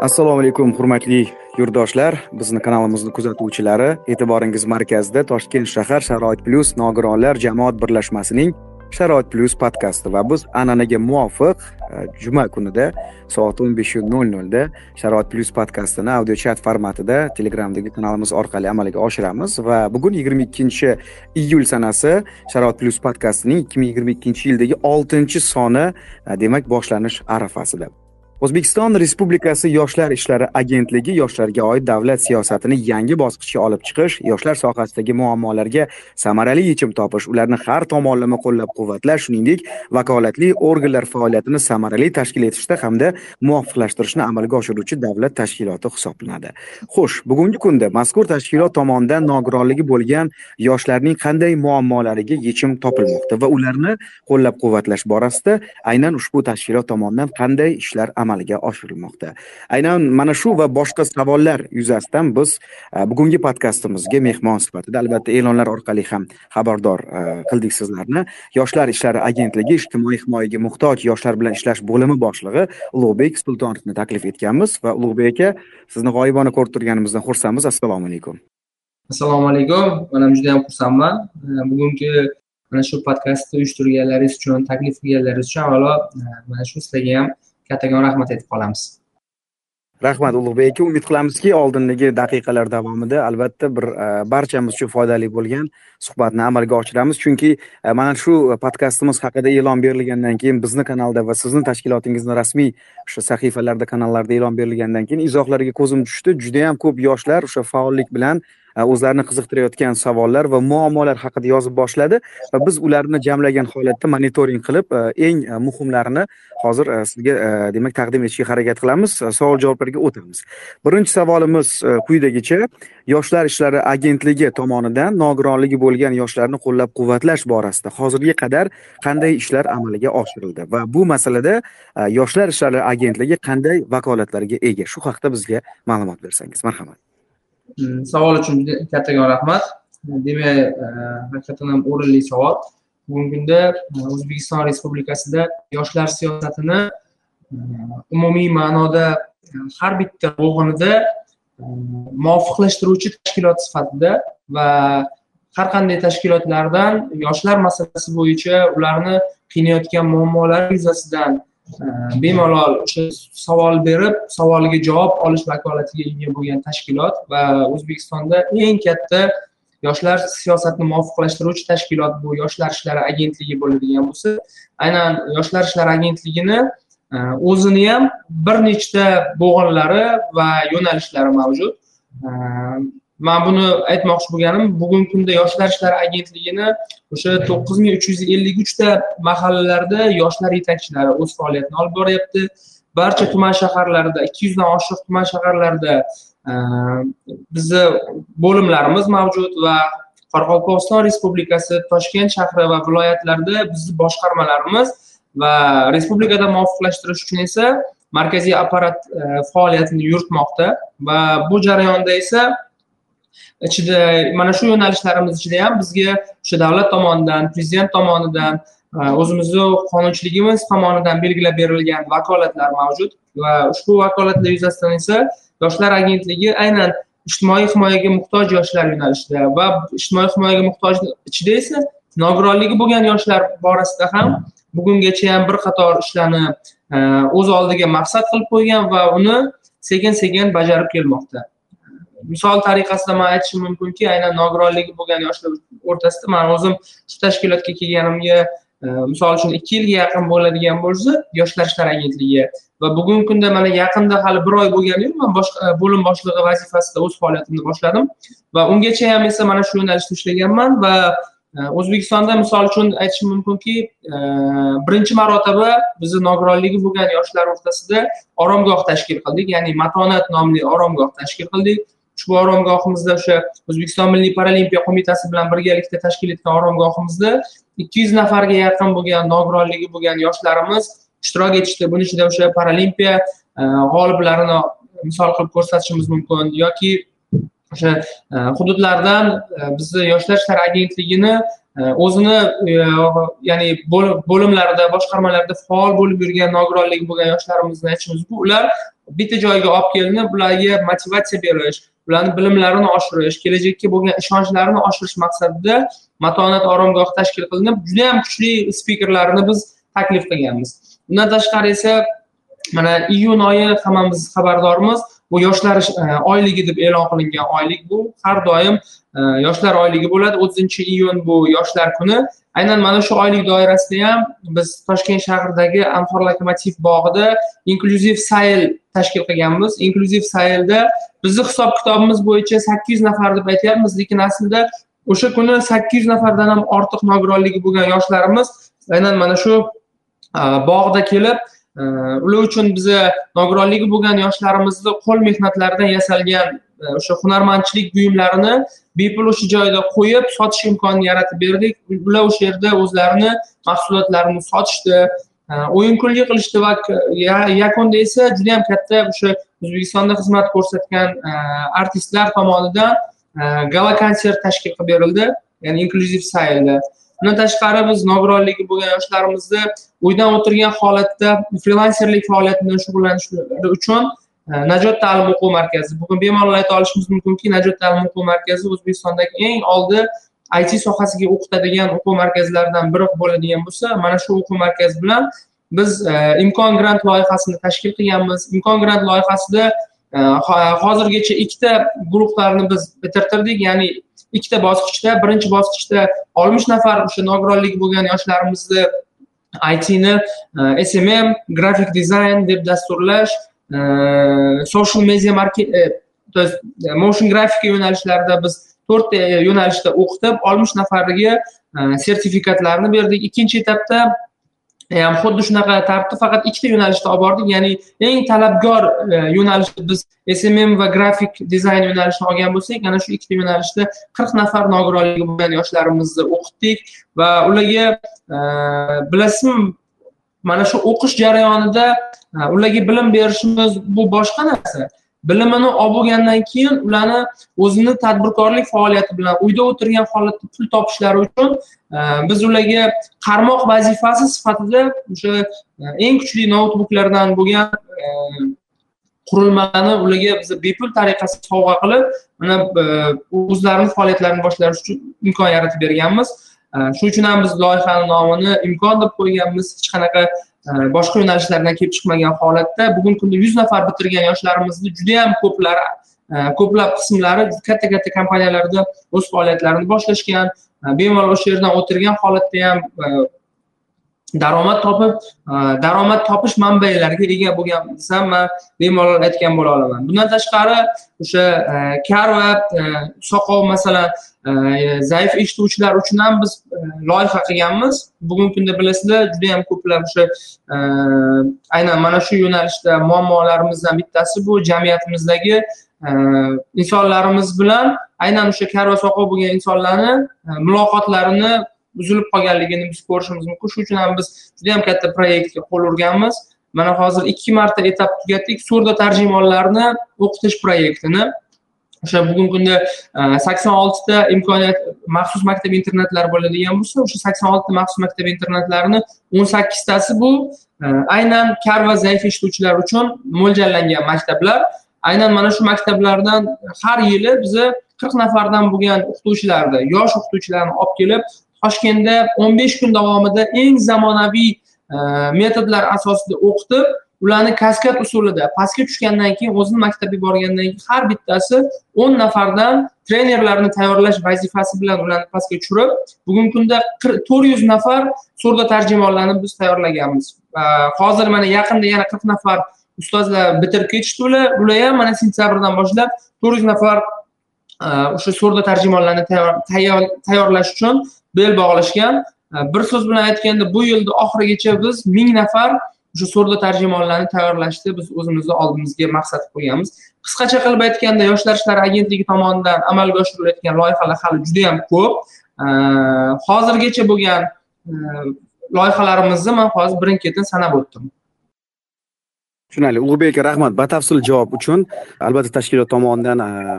assalomu alaykum hurmatli yurtdoshlar. Bizni kanalimizni kuzatuvchilari e'tiboringiz markazida toshkent shahar sharoit plyus nogironlar jamoat birlashmasining sharoit plyus podkasti va biz an'anaga muvofiq e, juma kunida soat o'n besh nol nolda sharoit plyus podkastini audio chat formatida telegramdagi kanalimiz orqali amalga oshiramiz va bugun yigirma ikkinchi iyul sanasi sharoit plyus podkastining ikki ming yigirma ikkinchi yildagi oltinchi soni e, demak boshlanish arafasida. O'zbekiston respublikasi yoshlar ishlari agentligi yoshlarga oid davlat siyosatini yangi bosqichga olib chiqish yoshlar sohasidagi muammolarga samarali yechim topish ularni har tomonlama qo'llab quvvatlash shuningdek vakolatli organlar faoliyatini samarali tashkil etishda hamda muvofiqlashtirishni amalga oshiruvchi davlat tashkiloti hisoblanadi. Xo'sh bugungi kunda mazkur tashkilot tomonidan nogironligi bo'lgan yoshlarning qanday muammolariga yechim topilmoqda va ularni qo'llab quvvatlash borasida aynan ushbu tashkilot tomonidan qanday ishlar amalga oshirilmoqda. Aynan mana shu va boshqa savollar yuzasidan biz e, bugungi podkastimizga mehmon sifatida albatta e'lonlar orqali ham xabardor e, qildik sizlarni. Yoshlar ishlari agentligi ijtimoiy himoyaga muhtoj yoshlar bilan ishlash bo'limi boshlig'i ulug'bek sultonovni taklif etganmiz va ulug'bek aka sizni g'oyibona ko'rib turganimizdan xursandmiz. Assalomu alaykum. Assalomu alaykum. Man ham juda yam xursandman e, bugungi mana shu podkastni uyushtirganlaringiz uchun taklif qilganlaringiz uchun avvalo mana shu sizlarga ham kattakon rahmat aytib qolamiz. Rahmat ulug'bek aka umid qilamizki oldindagi daqiqalar davomida albatta bir e, barchamiz uchun foydali bo'lgan suhbatni amalga oshiramiz. Chunki e, mana shu podkastimiz haqida e'lon berilgandan keyin bizni kanalda va sizni tashkilotingizni rasmiy o'sha sahifalarda kanallarda e'lon berilgandan keyin izohlarga ko'zim tushdi. Judayam ko'p yoshlar o'sha faollik bilan E, o'zlarini qiziqtirayotgan savollar va muammolar haqida yozib boshladi. Va biz ularni jamlagan holatda monitoring qilib e, eng e, muhimlarini hozir sizga demak taqdim etishga harakat qilamiz. Savol javoblarga o'tamiz. Birinchi savolimiz quyidagicha yoshlar ishlari agentligi tomonidan nogironligi bo'lgan yoshlarni qo'llab quvvatlash borasida hozirga qadar qanday ishlar amalga oshirildi? Va bu masalada yoshlar ishlari agentligi qanday vakolatlarga ega? Shu haqida bizga ma'lumot bersangiz marhamat. Savol uchun juda kattakon rahmat. Demak e, haqiqatdan ham o'rinli savol. Bugungi kunda e, o'zbekiston respublikasida yoshlar siyosatini e, umumiy ma'noda har bitta bo'g'inida muvofiqlashtiruvchi tashkilot sifatida va har qanday tashkilotlardan yoshlar masalasi bo'yicha ularni qiynayotgan muammolar yuzasidan bemalol o'sha savol berib savoliga javob olish vakolatiga ega bo'lgan tashkilot va o'zbekistonda eng katta yoshlar siyosatini muvofiqlashtiruvchi tashkilot bu yoshlar ishlari agentligi bo'ladigan bo'lsa aynan yoshlar ishlari agentligini e, o'zini ham bir nechta bo'g'inlari va yo'nalishlari mavjud. E, man buni aytmoqchi bo'lganim bugungi kunda yoshlar ishlari agentligini o'sha to'qqiz ming uch yuz ellik uchta mahallalarda yoshlar yetakchilari o'z faoliyatini olib boryapti. Barcha tuman shaharlarda ikki yuzdan oshiq tuman shaharlarda bizni bo'limlarimiz mavjud va qoraqalpog'iston respublikasi toshkent shahri va viloyatlarda bizni boshqarmalarimiz va respublikada muvofiqlashtirish uchun esa markaziy apparat faoliyatini yuritmoqda va bu jarayonda esa ichida э, mana shu yo'nalishlarimiz ichida ham bizga o'sha davlat tomonidan prezident tomonidan e, o'zimizni qonunchiligimiz tomonidan belgilab berilgan vakolatlar mavjud va ushbu vakolatlar yuzasidan esa yoshlar agentligi aynan ijtimoiy himoyaga muhtoj yoshlar yo'nalishida va ijtimoiy himoyaga muhtoj ichida esa nogironligi bo'lgan yoshlar borasida ham bugungacha ham bir qator ishlarni e, o'z oldiga maqsad qilib qo'ygan va uni sekin sekin bajarib kelmoqda. Misol tariqasida man aytishim mumkinki aynan nogironligi bo'lgan yoshlar o'rtasida man o'zim shu tashkilotga kelganimga e, misol uchun ikki yilga yaqin bo'ladigan bo'lsa yoshlar ishlari agentligi va bugungi kunda mana yaqinda hali bir oy bo'lgani yo'q man boshqa e, bo'lim boshlig'i vazifasida o'z faoliyatimni boshladim va ungacha ham esa mana shu yo'nalishda ishlaganman va e, o'zbekistonda misol uchun aytishim mumkinki birinchi marotaba bizni nogironligi bo'lgan yoshlar o'rtasida oromgoh tashkil qildik ya'ni matonat nomli oromgoh tashkil qildik. Ushbu oromgohimizda o'sha o'zbekiston milliy paralimpiya qo'mitasi bilan birgalikda tashkil etgan oromgohimizda ikki yuz nafarga yaqin bo'lgan nogironligi bo'lgan yoshlarimiz ishtirok etishdi. Buni ichida o'sha paralimpiya e, g'oliblarini misol qilib ko'rsatishimiz mumkin yoki o'sha e, hududlardan e, bizni yoshlar ishlari agentligini o'zini ya'ni bo'limlarida boshqarmalarda faol bo'lib yurgan nogironligi bo'lgan yoshlarimizni aytishimiz ular bitta joyga olib kelinib ularga motivatsiya berish ularni bilimlarini oshirish kelajakka bo'lgan ishonchlarini oshirish maqsadida matonat oromgohi tashkil qilinib juda yam kuchli spikerlarni biz taklif qilganmiz. Bundan tashqari esa mana iyun oyi hammamiz xabardormiz. Bu yoshlar e, oyligi deb e'lon qilingan oylik bu. Har doim Э, yoshlar oyligi bo'ladi o'ttizinchi iyun bu yoshlar kuni. Aynan mana shu oylik doirasida ham biz toshkent shahridagi anhor lokomotiv bog'ida inklyuziv sayl tashkil qilganmiz. Inklyuziv saylda bizni hisob kitobimiz bo'yicha sakkiz yuz nafar deb aytyapmiz lekin aslida o'sha kuni sakkiz yuz nafardan ham ortiq nogironligi bo'lgan yoshlarimiz aynan mana shu e, bog'da kelib e, ular uchun biza nogironligi bo'lgan yoshlarimizni qo'l mehnatlaridan yasalgan o'sha hunarmandchilik buyumlarini bepul o'sha joyda qo'yib sotish imkonini yaratib berdik. Ular o'sha yerda o'zlarini mahsulotlarini sotishdi e, o'yin kulgi qilishdi va yakunda esa juda yam katta o'sha o'zbekistonda xizmat ko'rsatgan e, artistlar tomonidan e, gala konsert tashkil qilib berildi ya'ni inklyuziv saylda bundan tashqari biz nogironligi bo'lgan yoshlarimizni uydan o'tirgan holatda frilanserlik faoliyati bilan shug'ullanishlari uchun najot ta'lim o'quv markazi. Bugun bemalol ayta olishimiz mumkinki najot ta'lim o'quv markazi o'zbekistondagi eng oldi it sohasiga o'qitadigan o'quv markazlaridan biri bo'ladigan bo'lsa mana shu o'quv markazi bilan biz e, imkon grant loyihasini tashkil qilganmiz. Imkon grant loyihasida e, hozirgacha ikkita guruhlarni biz bitirtirdik. Ya'ni ikkita bosqichda birinchi bosqichda oltmish nafar o'sha nogironligi bo'lgan yoshlarimizni itni e, smm grafik dizayn deb dasturlash Э, social media market э, то есть э, motion grafika yo'nalishlarida biz to'rtta yo'nalishda o'qitib oltmish nafariga e, sertifikatlarni berdik. Ikkinchi etapda e, ham xuddi shunaqa tartibda faqat ikkita yo'nalishda olib bordik. Ya'ni eng talabgor e, yo'nalishni biz smm va grafik dizayn yo'nalishini olgan bo'lsak ana shu ikkita yo'nalishda qirq nafar nogironligi bo'lgan yoshlarimizni o'qitdik va ularga e, bilasizmi mana shu o'qish jarayonida e, ularga bilim berishimiz bu boshqa narsa. Bilimini olib bo'lgandan keyin ularni o'zini tadbirkorlik faoliyati bilan uyda o'tirgan holatda pul topishlari uchun e, biz ularga qarmoq vazifasi sifatida o'sha e, eng kuchli noutbuklardan bo'lgan qurilmani ularga biz bepul tariqasida sovg'a qilib mana o'zlarini faoliyatlarini boshlash uchun imkon yaratib berganmiz. Э, shuning uchun ham biz loyihani nomini imkon deb qo'yganmiz. Hech qanaqa e, boshqa yo'nalishlardan kelib chiqmagan holatda bugungi kunda yuz nafar bitirgan yoshlarimizni judayam ko'plari e, ko'plab qismlari katta katta kompaniyalarda o'z faoliyatlarini boshlashgan e, bemalol o'sha yerdan o'tirgan holatda ham daromad topib e, daromad topish manbalariga ega bo'lgan desam man bemalol aytgan bo'la olaman. Bundan tashqari o'sha e, kar va e, soqov masalan zaif eshituvchilar uchun ham biz loyiha qilganmiz. Bugungi kunda bilasizlar juda yam ko'plab o'sha aynan mana shu yo'nalishda muammolarimizdan bittasi bu jamiyatimizdagi insonlarimiz bilan aynan o'sha kar va soqov bo'lgan insonlarni muloqotlarini buzilib qolganligini biz ko'rishimiz mumkin. Shuning uchun ham biz juda yam katta proyektga qo'l urganmiz. Mana hozir ikki marta etap tugatdik. Surdo tarjimonlarni o'qitish proyektini. O'sha bugungi kunda e, sakson oltita imkoniyat maxsus maktab internatlari bo'ladigan bo'lsa o'sha sakson oltita maxsus maktab internatlarini o'n sakkiztasi bu e, aynan kar va zaif eshituvchilar uchun mo'ljallangan maktablar. Aynan mana shu maktablardan har yili biza qirq nafardan bo'lgan o'qituvchilarni yosh o'qituvchilarni olib kelib toshkentda o'n besh kun davomida eng zamonaviy e, metodlar asosida o'qitib ularni kaskad usulida pastga tushgandan keyin o'zini maktabga borgandan keyin har bittasi 10 nafardan trenerlarni tayyorlash vazifasi bilan ularni pastga tushirib bugungi kunda to'rt yuz nafar surdo tarjimonlarni biz tayyorlaganmiz. E, hozir mana yaqinda yana qirq nafar ustozlar bitirib ketishdi ular ular ham mana sentyabrdan boshlab to'rt yuz nafar e, o'sha surdo tarjimonlarni tayyorlash uchun bel bog'lashgan. E, bir so'z bilan aytganda bu yilni oxirigacha biz ming nafar o'sha so'rda tarjimonlarni tayyorlashni biz o'zimizni oldimizga maqsad qo'yganmiz. Qisqacha qilib aytganda yoshlar ishlari agentligi tomonidan amalga oshirilayotgan loyihalar hali juda yam ko'p e, hozirgacha bo'lgan e, loyihalarimizni man hozir birin ketin sanab o'tdim. Tushunarli. Ulug'bek aka rahmat batafsil javob uchun albatta tashkilot tomonidan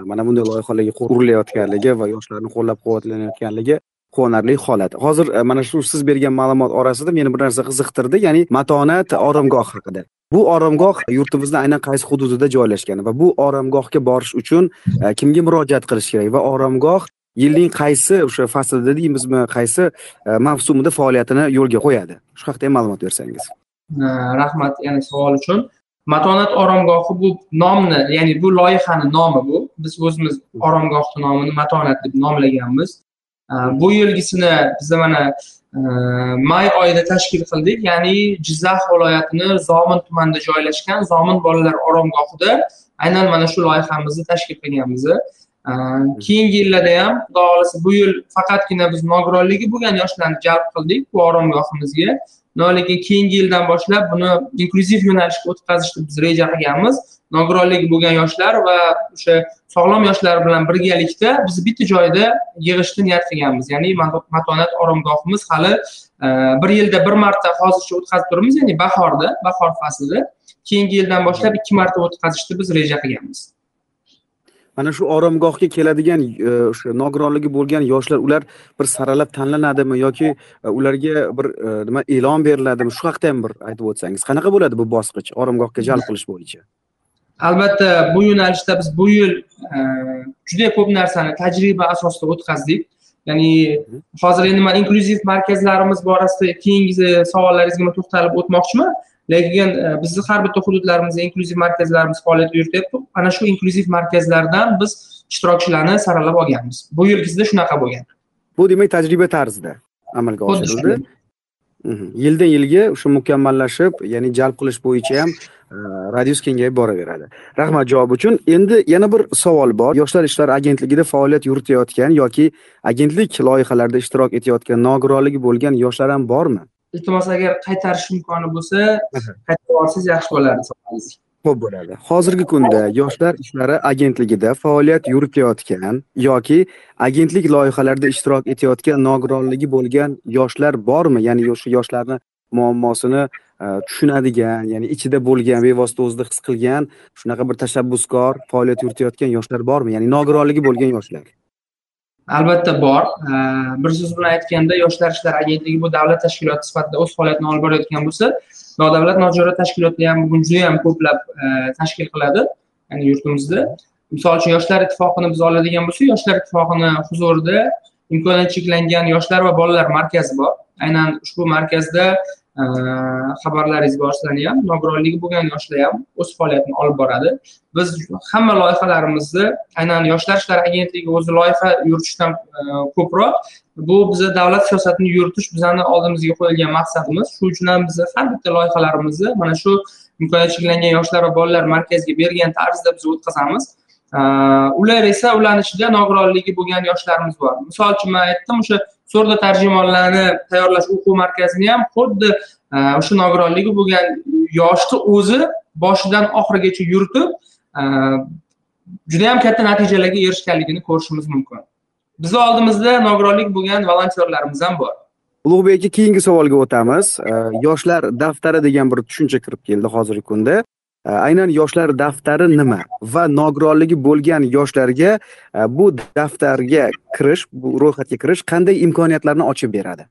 mana bunday loyihalarga qurilayotganligi urilayotganligi va yoshlarni qo'llab quvvatlanayotganligi quvonarli holat. Hozir e, mana shu siz bergan ma'lumot orasida meni bir narsa qiziqtirdi ya'ni matonat oromgoh haqida. Bu oromgoh yurtimizni aynan qaysi hududida joylashgan va bu oromgohga borish uchun e, kimga murojaat qilish kerak va oromgoh yilning qaysi o'sha faslida deymizmi qaysi e, mavsumida faoliyatini yo'lga qo'yadi? Shu haqida ham ma'lumot bersangiz. Rahmat yana savol uchun. Matonat oromgohi bu nomni ya'ni bu loyihani nomi bu. Biz o'zimiz oromgohni nomini matonat deb nomlaganmiz. Bu yilgisini biza mana e, may oyida tashkil qildik. Ya'ni jizzax viloyatini zomin tumanida joylashgan zomin bolalar oromgohida aynan mana shu loyihamizni tashkil qilganmiz. Keyingi yillarda ham xudo xohlasa bu yil faqatgina biz nogironligi bo'lgan yoshlarni jalb qildik bu oromgohimizga. Lekin keyingi yildan boshlab buni inklyuziv yo'nalishga o'tkazishni biz reja qilganmiz nogironligi bo'lgan yoshlar va o'sha sog'lom yoshlar bilan birgalikda biz bitta joyda yig'ishni niyat qilganmiz ya'ni matonat oromgohimiz hali e, bir yilda bir marta hozircha o'tkazib turibmiz ya'ni bahorda bahor faslida. Keyingi yildan boshlab ikki marta o'tkazishni biz reja qilganmiz. Mana shu oromgohga keladigan e, o'sha nogironligi bo'lgan yoshlar ular bir saralab tanlanadimi yoki e, ularga bir nima e'lon beriladimi? Shu haqida ham bir aytib o'tsangiz qanaqa bo'ladi bu bosqich oromgohga jalb qilish bo'yicha? Albatta bu yo'nalishda biz bu yil juda ko'p narsani tajriba asosida o'tkazdik. Ya'ni hozir endi man inklyuziv markazlarimiz borasida keyingi savollaringizga to'xtalib o'tmoqchiman. Lekin e, bizni har bitta hududlarimizda inklyuziv markazlarimiz faoliyat yurityapti ana shu inklyuziv markazlardan biz ishtirokchilarni saralab olganmiz. Bu yilgisida shunaqa bo'lgan. Bu demak tajriba tarzida amalga oshirildi yildan yilga o'sha mukammallashib ya'ni jalb qilish bo'yicha ham e, radius kengayib boraveradi. Rahmat javob uchun. Endi yana bir savol bor. Yoshlar ishlari agentligida faoliyat yuritayotgan yoki agentlik loyihalarida ishtirok etayotgan nogironligi bo'lgan yoshlar ham bormi? Iltimos agar qaytarish imkoni bo'lsa qaytarib yuborsangiz yaxshi bo'lardi ko'p bo'ladi. Hozirgi kunda yoshlar ishlari agentligida faoliyat yuritayotgan yoki agentlik loyihalarida ishtirok etayotgan nogironligi bo'lgan yoshlar bormi? Ya'ni o'sha yoshlarni muammosini e, tushunadigan ya'ni ichida bo'lgan bevosita o'zida his qilgan shunaqa bir tashabbuskor faoliyat yuritayotgan yoshlar bormi? Ya'ni nogironligi bo'lgan yoshlar. Albatta bor. E, bir so'z bilan aytganda yoshlar ishlari agentligi bu davlat tashkiloti sifatida o'z faoliyatini olib borayotgan bo'lsa nodavlat notijorat tashkilotlar ham bugun juda yam ko'plab e, tashkil qiladi ya'ni yurtimizda. Misol uchun yoshlar ittifoqini biz oladigan bo'lsak yoshlar ittifoqini huzurida imkoniyati cheklangan yoshlar va bolalar markazi bor. Aynan ushbu markazda xabarlaringiz bor sizlarni ham nogironligi bo'lgan yoshlar ham o'z faoliyatini olib boradi. Biz hamma loyihalarimizni aynan yoshlar ishlari agentligi o'zi loyiha yuritishdan e, ko'proq bu biza davlat siyosatini yuritish bizani oldimizga qo'yilgan maqsadimiz. Shuning uchun ham biz har bitta loyihalarimizni mana shu imkoniyati cheklangan yoshlar va bolalar markaziga bergan tarzda biz o'tkazamiz. Ular esa ularni ichida nogironligi bo'lgan yoshlarimiz bor. Misol uchun man aytdim o'sha so'rda tarjimonlarni tayyorlash o'quv markazini ham xuddi e, o'sha nogironligi bo'lgan yoshni o'zi boshidan oxirigacha yuritib e, judayam juda katta natijalarga erishganligini ko'rishimiz mumkin. Bizni oldimizda nogironlik bo'lgan volontyorlarimiz ham bor. Ulug'bek aka keyingi savolga o'tamiz. E, yoshlar daftari degan bir tushuncha kirib keldi hozirgi kunda. Aynan yoshlar daftari nima va nogironligi bo'lgan yoshlarga e, bu daftarga kirish bu ro'yxatga kirish qanday imkoniyatlarni ochib beradi?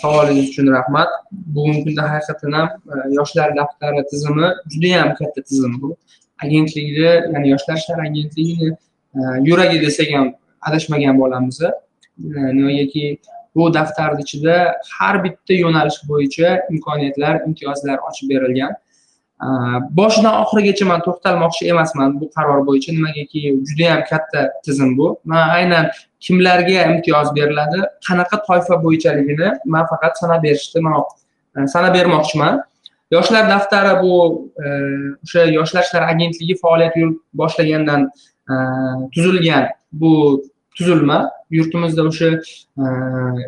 Savolingiz uchun rahmat. Bugungi kunda haqiqatdan ham e, yoshlar daftari tizimi judayam katta tizim bu. Agentlikni ya'ni yoshlar ishlari agentligini e, yuragi desak ham adashmagan bo'lamiz negaki bu daftarni ichida har bitta yo'nalish bo'yicha imkoniyatlar imtiyozlar ochib berilgan. Э, boshidan oxirigacha man to'xtalmoqchi emasman bu qaror bo'yicha. Nimagaki judayam katta tizim bu. Man aynan kimlarga imtiyoz beriladi? Qanaqa toifa bo'yichaligini man faqat sanab berishni man e, sanab bermoqchiman. Yoshlar daftari bu e, o'sha yoshlar ishlari agentligi faoliyat boshlagandan e, tuzilgan bu tuzilma. Yurtimizda o'sha e,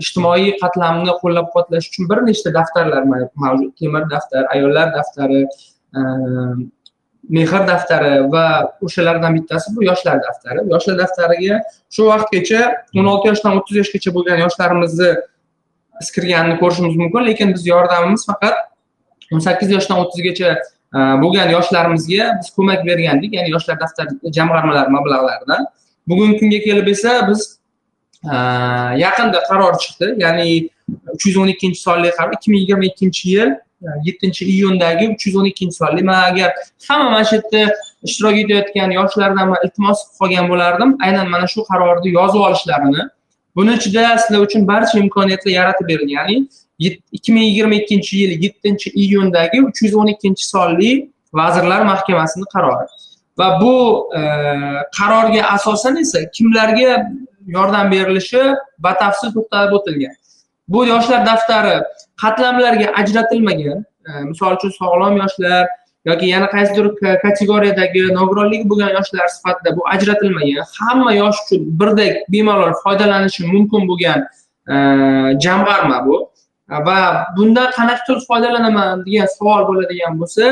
ijtimoiy qatlamni qo'llab quvvatlash uchun bir nechta daftarlar mavjud. Temir daftar ayollar daftari Ehm, mehr daftari va o'shalardan bittasi bu yoshlar daftari. Yoshlar daftariga shu vaqtgacha o'n olti yoshdan o'ttiz yoshgacha bo'lgan yoshlarimizni kirganini ko'rishimiz mumkin lekin biz yordamimiz faqat o'n sakkiz yoshdan o'ttizgacha e, bo'lgan yoshlarimizga biz ko'mak bergandik ya'ni yoshlar daftari jamg'armalari mablag'laridan. Bugungi kunga kelib esa biz e, yaqinda qaror chiqdi ya'ni uch yuz o'n ikkinchi sonli qaror ikki ming yigirma ikkinchi yil yettinchi iyundagi uch yuz o'n ikkinchi sonli man agar hamma mana shu yerda ishtirok etayotgan yoshlardan man iltimos qilib qolgan bo'lardim. Aynan mana shu qarorni yozib olishlarini buni ichida sizlar uchun barcha imkoniyatlar yaratib berilgan ya'ni ikki ming yigirma ikkinchi yil yettinchi iyundagi uch yuz o'n ikkinchi sonli vazirlar mahkamasini qarori. Va bu e, qarorga asosan esa kimlarga yordam berilishi batafsil to'xtalib o'tilgan. Bu yoshlar daftari qatlamlarga ajratilmagan e, misol uchun sog'lom yoshlar yoki yana qaysidir kategoriyadagi nogironligi bo'lgan yoshlar sifatida bu ajratilmagan. Hamma yosh uchun birdek bemalol foydalanishi mumkin bo'lgan e, jamg'arma bu. Va bundan qanaqa qilib foydalanaman degan savol bo'ladigan bo'lsa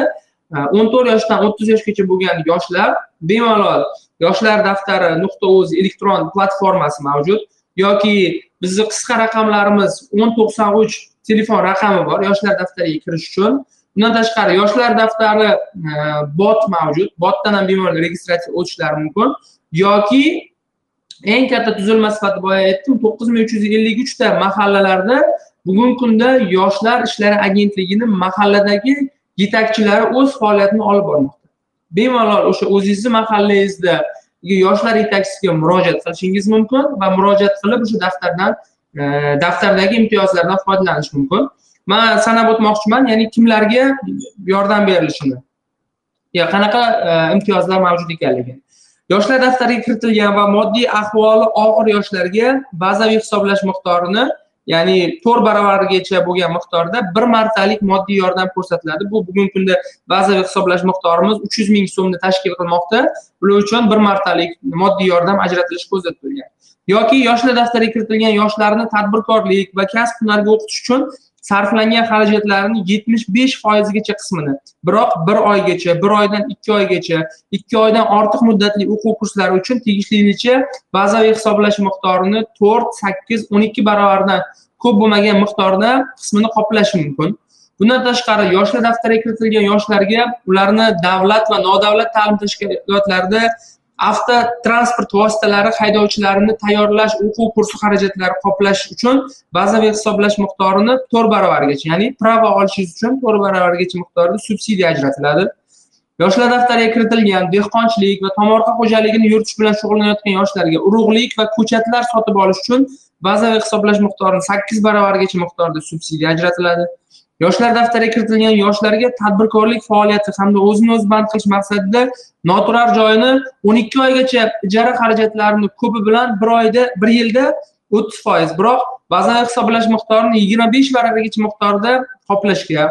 e, o'n to'rt yoshdan o'ttiz yoshgacha bo'lgan yoshlar bemalol yoshlar daftari nuqta uz elektron platformasi mavjud yoki bizni qisqa raqamlarimiz o'n to'qson uch telefon raqami bor yoshlar daftariga kirish uchun. Bundan tashqari yoshlar daftari e, bot mavjud. Botdan ham bemalol registratsiya o'tishlari mumkin. Yoki eng katta tuzilma sifatida boya aytdim to'qqiz ming uch yuz ellik uchta mahallalarda bugungi kunda yoshlar ishlari agentligini mahalladagi yetakchilari o'z faoliyatini olib bormoqda. Bemalol o'sha o'zingizni mahallangizda yoshlar yetakchisiga murojaat qilishingiz mumkin va murojaat qilib o'sha daftardan daftardagi imtiyozlardan foydalanish mumkin. Man sanab o'tmoqchiman ya'ni kimlarga yordam berilishini. Yo qanaqa e, imtiyozlar mavjud ekanligini yoshlar daftariga kiritilgan va moddiy ahvoli og'ir yoshlarga bazaviy hisoblash miqdorini ya'ni to'rt baravarigacha bo'lgan miqdorda bir martalik moddiy yordam ko'rsatiladi. Bu bugungi kunda bazaviy hisoblash miqdorimiz uch yuz ming so'mni tashkil qilmoqda. Bular uchun bir martalik moddiy yordam ajratilishi ko'zda tutilgan yoki yoshlar daftariga kiritilgan yoshlarni tadbirkorlik va kasb hunarga o'qitish uchun sarflangan xarajatlarni yetmish besh foizigacha qismini biroq bir oygacha bir oydan ikki oygacha ikki oydan ortiq muddatli o'quv kurslari uchun tegishlicha bazaviy hisoblash miqdorini to'rt sakkiz o'n ikki baravaridan ko'p bo'lmagan miqdorda qismini qoplashi mumkin. Bundan tashqari yoshlar daftariga kiritilgan yoshlarga ularni davlat va nodavlat ta'lim tashkilotlarida avtotransport vositalari haydovchilarini tayyorlash o'quv kursi xarajatlari qoplash uchun bazaviy hisoblash miqdorini to'rt baravargacha ya'ni prava olishingiz uchun to'rt baravargacha miqdorda subsidiya ajratiladi. Yoshlar daftariga kiritilgan dehqonchilik va tomorqa xo'jaligini yuritish bilan shug'ullanayotgan yoshlarga urug'lik va ko'chatlar sotib olish uchun bazaviy hisoblash miqdorini sakkiz baravargacha miqdorda subsidiya ajratiladi. Yoshlar daftariga kiritilgan yoshlarga tadbirkorlik faoliyati hamda o'zini o'zi band qilish maqsadida noturar joyini o'n ikki oygacha ijara xarajatlarini ko'pi bilan bir oyda bir yilda o'ttiz foiz. Biroq bazaviy hisoblash miqdorini yigirma besh baravarigacha miqdorda qoplashga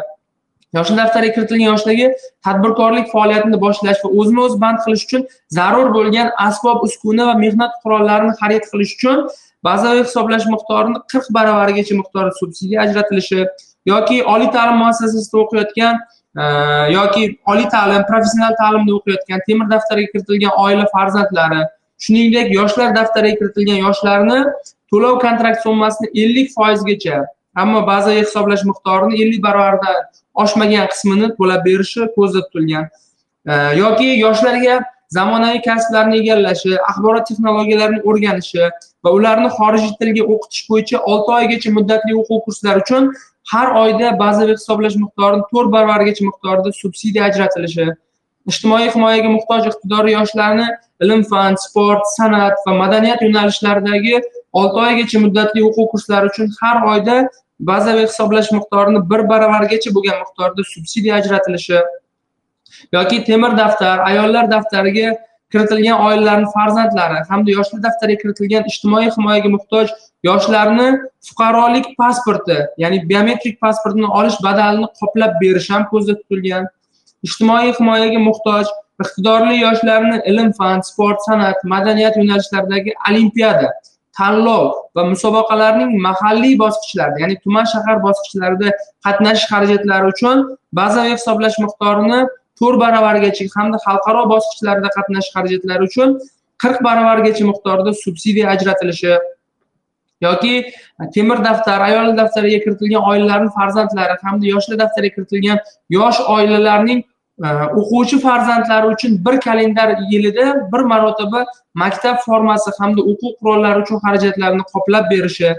yoshlar daftariga kiritilgan yoshlarga tadbirkorlik faoliyatini boshlash va o'zini o'zi band qilish uchun zarur bo'lgan asbob uskuna va mehnat qurollarini xarid qilish uchun bazaviy hisoblash miqdorini qirq baravarigacha miqdorda subsidiya ajratilishi yoki oliy ta'lim muassasasida o'qiyotgan e, yoki oliy ta'lim professional ta'limda o'qiyotgan temir daftariga kiritilgan oila farzandlari shuningdek yoshlar daftariga kiritilgan yoshlarni to'lov kontrakt summasini ellik foizgacha ammo bazaviy hisoblash miqdorini ellik baravardan oshmagan qismini to'lab berishi ko'zda tutilgan. E, yoki yoshlarga zamonaviy kasblarni egallashi axborot texnologiyalarini o'rganishi va ularni xorijiy tilga o'qitish bo'yicha olti oygacha muddatli o'quv kurslari uchun har oyda bazaviy hisoblash miqdorini to'rt baravarigacha miqdorda subsidiya ajratilishi ijtimoiy himoyaga muhtoj iqtidorli yoshlarni ilm fan sport san'at va madaniyat yo'nalishlaridagi olti oygacha muddatli o'quv kurslari uchun har oyda bazaviy hisoblash miqdorini bir baravargacha bo'lgan miqdorda subsidiya ajratilishi yoki temir daftar ayollar daftariga kiritilgan oilalarni farzandlari hamda yoshlar daftariga kiritilgan ijtimoiy himoyaga muhtoj yoshlarni fuqarolik pasporti ya'ni biometrik pasportini olish badalini qoplab berish ham ko'zda tutilgan. Ijtimoiy himoyaga muhtoj iqtidorli yoshlarni ilm fan sport san'at madaniyat yo'nalishlaridagi olimpiada tanlov va musobaqalarning mahalliy bosqichlarida ya'ni tuman shahar bosqichlarida qatnashish xarajatlari uchun bazaviy hisoblash miqdorini to'rt baravargacha hamda xalqaro bosqichlarda qatnashish xarajatlari uchun qirq baravargacha miqdorda subsidiya ajratilishi yoki temir daftar ayol daftariga kiritilgan oilalarning farzandlari hamda yoshlar daftariga kiritilgan yosh oilalarning e, o'quvchi farzandlari uchun bir kalendar yilida bir marotaba maktab formasi hamda o'quv qurollari uchun xarajatlarni qoplab berishi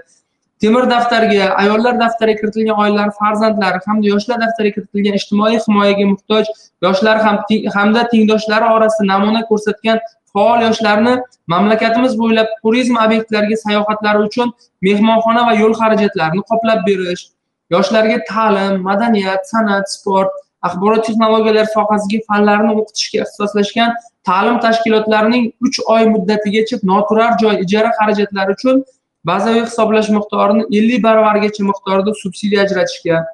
temir daftarga ayollar daftariga kiritilgan oilalar farzandlari hamda yoshlar daftariga kiritilgan ijtimoiy himoyaga muhtoj yoshlar ham hamda tengdoshlari orasida namuna ko'rsatgan faol yoshlarni mamlakatimiz bo'ylab turizm obyektlariga sayohatlari uchun mehmonxona va yo'l xarajatlarini qoplab berish yoshlarga ta'lim madaniyat san'at sport axborot texnologiyalari sohasidagi fanlarni o'qitishga ixtisoslashgan ta'lim tashkilotlarining uch oy muddatigacha noturar joy ijara xarajatlari uchun bazaviy hisoblash miqdorini ellik baravargacha miqdorda subsidiya ajratishga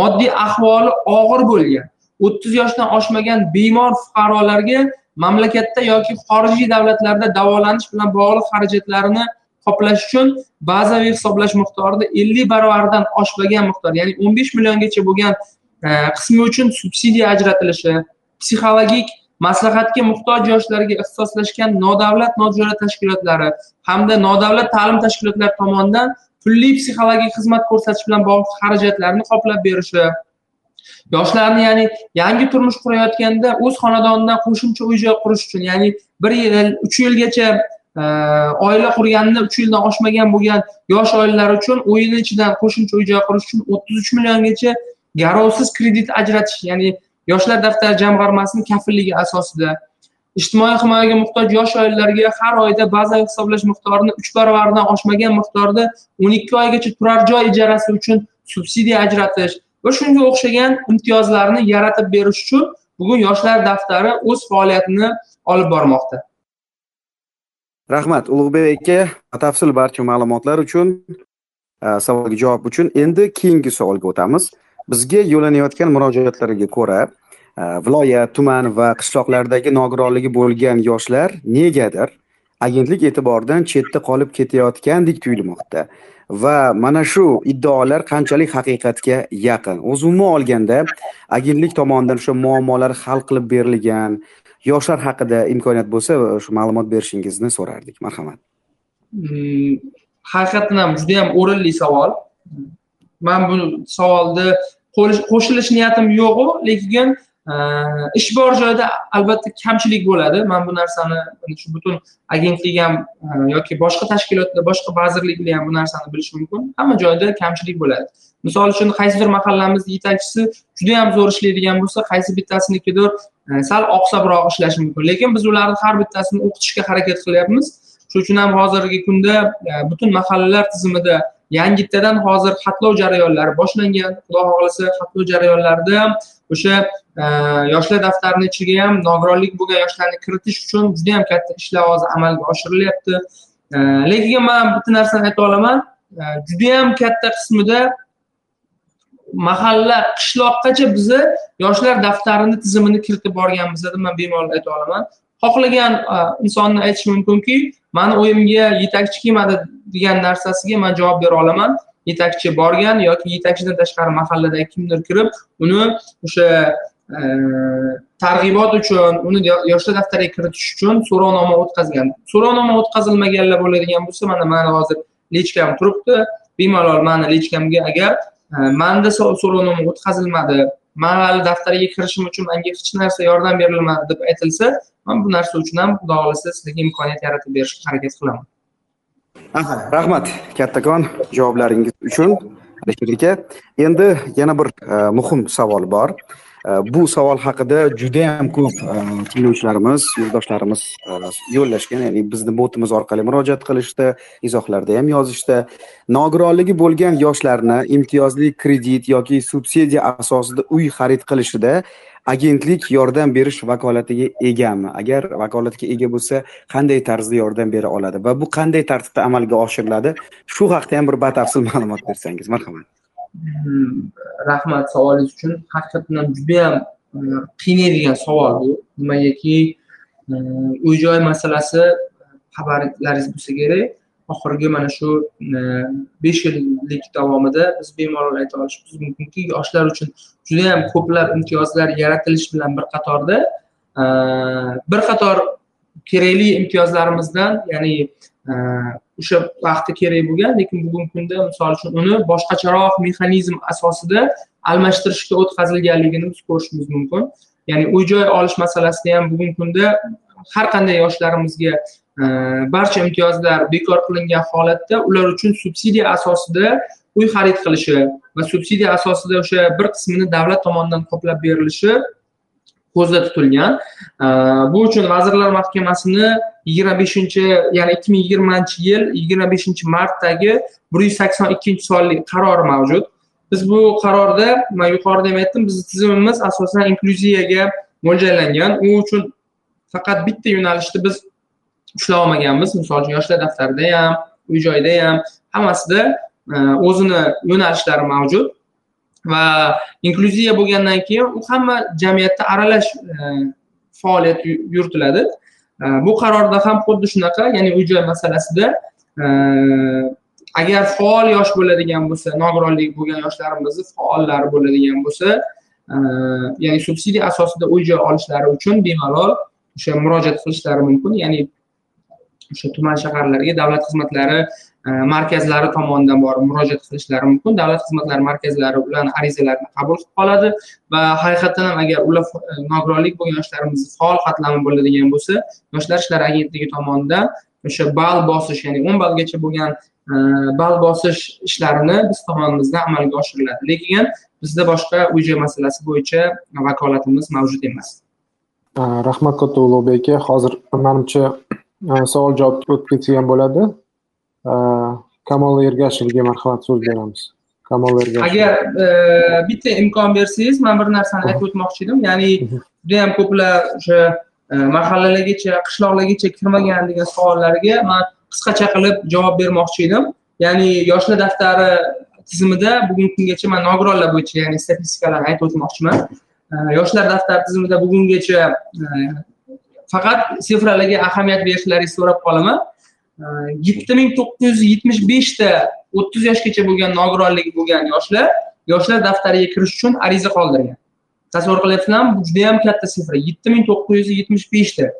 moddiy ahvoli og'ir bo'lgan o'ttiz yoshdan oshmagan bemor fuqarolarga mamlakatda yoki xorijiy davlatlarda davolanish bilan bog'liq xarajatlarini qoplash uchun bazaviy hisoblash miqdorida ellik baravaridan oshmagan miqdor ya'ni o'n besh milliongacha bo'lgan e, qismi uchun subsidiya ajratilishi psixologik maslahatga muhtoj yoshlarga ixtisoslashgan nodavlat nojo'ra tashkilotlari hamda nodavlat ta'lim tashkilotlari tomonidan pulli psixologik xizmat ko'rsatish bilan bog'liq xarajatlarni qoplab berishi. Yoshlarni ya'ni yangi turmush qurayotganda o'z xonadonidan qo'shimcha uy joy qurish uchun ya'ni bir yil uch yilgacha e, oila qurganini uch yildan oshmagan bo'lgan yosh oilalar uchun o'yini ichidan qo'shimcha uy joy qurish uchun o'ttiz uch milliongacha garovsiz kredit ajratish ya'ni yoshlar daftari jamg'armasini kafilligi asosida ijtimoiy himoyaga muhtoj yosh oilalarga har oyda bazaviy hisoblash miqdorini uch baravaridan oshmagan miqdorda o'n ikki oygacha turar joy ijarasi uchun subsidiya ajratish va shunga o'xshagan imtiyozlarni yaratib berish uchun bugun yoshlar daftari o'z faoliyatini olib bormoqda. Rahmat ulug'bek aka. Batafsil barcha ma'lumotlar uchun e, savolga javob uchun endi keyingi savolga o'tamiz. Bizga yo'llanayotgan murojaatlarga ko'ra e, viloyat tuman va qishloqlardagi nogironligi bo'lgan yoshlar negadir agentlik e'tiboridan chetda qolib ketayotgandek tuyulmoqda va mana shu iddaolar qanchalik haqiqatga yaqin. O'zi umuman olganda agentlik tomonidan o'sha muammolar hal qilib berilgan yoshlar haqida imkoniyat bo'lsa shu ma'lumot berishingizni so'rardik. Marhamat. Hmm, haqiqatdan ham juda yam o'rinli savol. Man bu savolni qo'shilish niyatim yo'qu lekin e, ish bor joyda albatta kamchilik bo'ladi. Man bu narsani shu butun agentlik ham e, yoki boshqa tashkilotlar boshqa vazirliklar ham bu narsani bilishi mumkin. Hamma joyda kamchilik bo'ladi. Misol uchun qaysidir mahallamizni yetakchisi juda yam zo'r ishlaydigan bo'lsa qaysi bittasinikidir e, sal oqsabroq ishlashi mumkin. Lekin biz ularni har bittasini o'qitishga harakat qilyapmiz. Shuning uchun ham hozirgi kunda butun mahallalar tizimida yangitdadan hozir xatlov jarayonlari boshlangan. Xudo xohlasa xatlov jarayonlarida o'sha e, yoshlar daftarini ichiga ham nogironlik bo'lgan yoshlarni kiritish uchun juda yam katta ishlar hozir amalga oshirilyapti. E, lekin man bitta narsani ayta olaman. Judayam juda katta qismida mahalla qishloqqacha bizni yoshlar daftarini tizimini kiritib borganmiz deb man bemalol ayta olaman. Xohlagan insonni aytish mumkinki mani o'yimga yetakchi kelmadi degan narsasiga man javob bera olaman. Yetakchi borgan yoki yetakchidan tashqari mahalladagi kimdir kirib uni o'sha e, targ'ibot uchun uni yoshlar daftariga kiritish uchun so'rovnoma o'tkazgan. So'rovnoma o'tkazilmaganlar bo'ladigan bo'lsa mana mani hozir lichkam turibdi. Bemalol mani lichkamga agar e, manda so'rovnoma o'tkazilmadi man hali daftariga kirishim uchun menga hech narsa yordam berilmadi deb aytilsa man bu narsa uchun ham xudo xohlasa sizlarga imkoniyat yaratib berishga harakat qilaman. Aha rahmat kattakon javoblaringiz uchun. Alisher aka endi yana bir e, muhim savol bor. Э, bu savol haqida juda yam ko'p э, tinglovchilarimiz yurtdoshlarimiz э, yo'llashgan ya'ni bizni botimiz orqali murojaat qilishdi izohlarda ham yozishdi. Nogironligi bo'lgan yoshlarni imtiyozli kredit yoki subsidiya asosida uy xarid qilishida agentlik yordam berish vakolatiga egami. Agar vakolatga ega bo'lsa qanday tarzda yordam bera oladi va bu qanday tartibda amalga oshiriladi? Shu haqida ham bir batafsil ma'lumot bersangiz marhamat. Hmm, rahmat savolingiz uchun. Haqiqatdan ham judayam eh, qiynaydigan savol bu. Nimagaki eh, uy joy masalasi xabarlaringiz bo'lsa kerak. Oxirgi mana shu eh, besh yillik davomida biz bemalol ayta olishimiz mumkinki yoshlar uchun judayam ko'plab imtiyozlar yaratilishi bilan bir qatorda bir qator kerakli imtiyozlarimizdan ya'ni o'sha vaqtda kerak bo'lgan lekin bugungi kunda misol uchun uni boshqacharoq mexanizm asosida almashtirishga o'tkazilganligini biz ko'rishimiz mumkin. Ya'ni uy joy olish masalasida ham bugungi kunda har qanday yoshlarimizga e, barcha imtiyozlar bekor qilingan holatda ular uchun subsidiya asosida uy xarid qilishi va subsidiya asosida o'sha bir qismini davlat tomonidan qoplab berilishi ko'zda tutilgan. E, bu uchun vazirlar mahkamasini yigirma beshinchi ya'ni ikki ming yigirmanchi yil yigirma beshinchi martdagi bir yuz sakson ikkinchi sonli qarori mavjud. Biz bu qarorda man yuqorida ham aytdim bizni tizimimiz asosan inklyuziyaga mo'ljallangan. U uchun faqat bitta yo'nalishni biz ushlab olmaganmiz. Misol uchun yoshlar daftarida ham uy joyda ham hammasida e, o'zini yo'nalishlari mavjud. Va inklyuziya bo'lgandan keyin u hamma jamiyatda aralash e, faoliyat yuritiladi. Bu qarorda ham xuddi shunaqa ya'ni uy joy masalasida agar faol yosh bo'ladigan bo'lsa nogironlik bo'lgan yoshlarimizni faollari bo'ladigan bo'lsa ya'ni subsidiya asosida uy joy olishlari uchun bemalol o'sha murojaat qilishlari mumkin. Ya'ni o'sha tuman shaharlarga davlat xizmatlari Э, markazlari tomonidan borib murojaat qilishlari mumkin. Davlat xizmatlari markazlari ularni arizalarini qabul qilib qoladi va haqiqatdan ham agar ular e, nogironlik bo'lgan yoshlarimizni faol qatlami bo'ladigan bo'lsa yoshlar ishlari agentligi tomonidan o'sha ball bosish ya'ni o'n ballgacha bo'lgan e, ball bosish ishlarini biz tomonimizdan amalga oshiriladi. Lekin bizda boshqa uy joy masalasi bo'yicha vakolatimiz mavjud emas. E, rahmat katta ulug'bek aka hozir manimcha savol javob o'tib ketgan bo'ladi. Kamol ergashevga marhamat so'z beramiz kamol ergashev agar e, bitta imkon bersangiz man bir narsani aytib o'tmoqchi edim ya'ni judayam ko'plar o'sha e, mahallalargacha qishloqlargacha kirmagan degan savollarga man qisqacha qilib javob bermoqchi edim ya'ni yoshlar daftari tizimida bugungi kungacha man nogironlar bo'yicha ya'ni statistikalarni aytib o'tmoqchiman. E, yoshlar daftari tizimida bugungacha faqat sifralarga ahamiyat berishlaringizni so'rab qolaman yetti ming to'qqiz yuz yetmish beshta o'ttiz yoshgacha bo'lgan nogironligi bo'lgan yoshlar yoshlar daftariga kirish uchun ariza qoldirgan. Tasavvur qilyapsizlarmi bu juda yam katta sifra yetti ming to'qqiz yuz yetmish beshta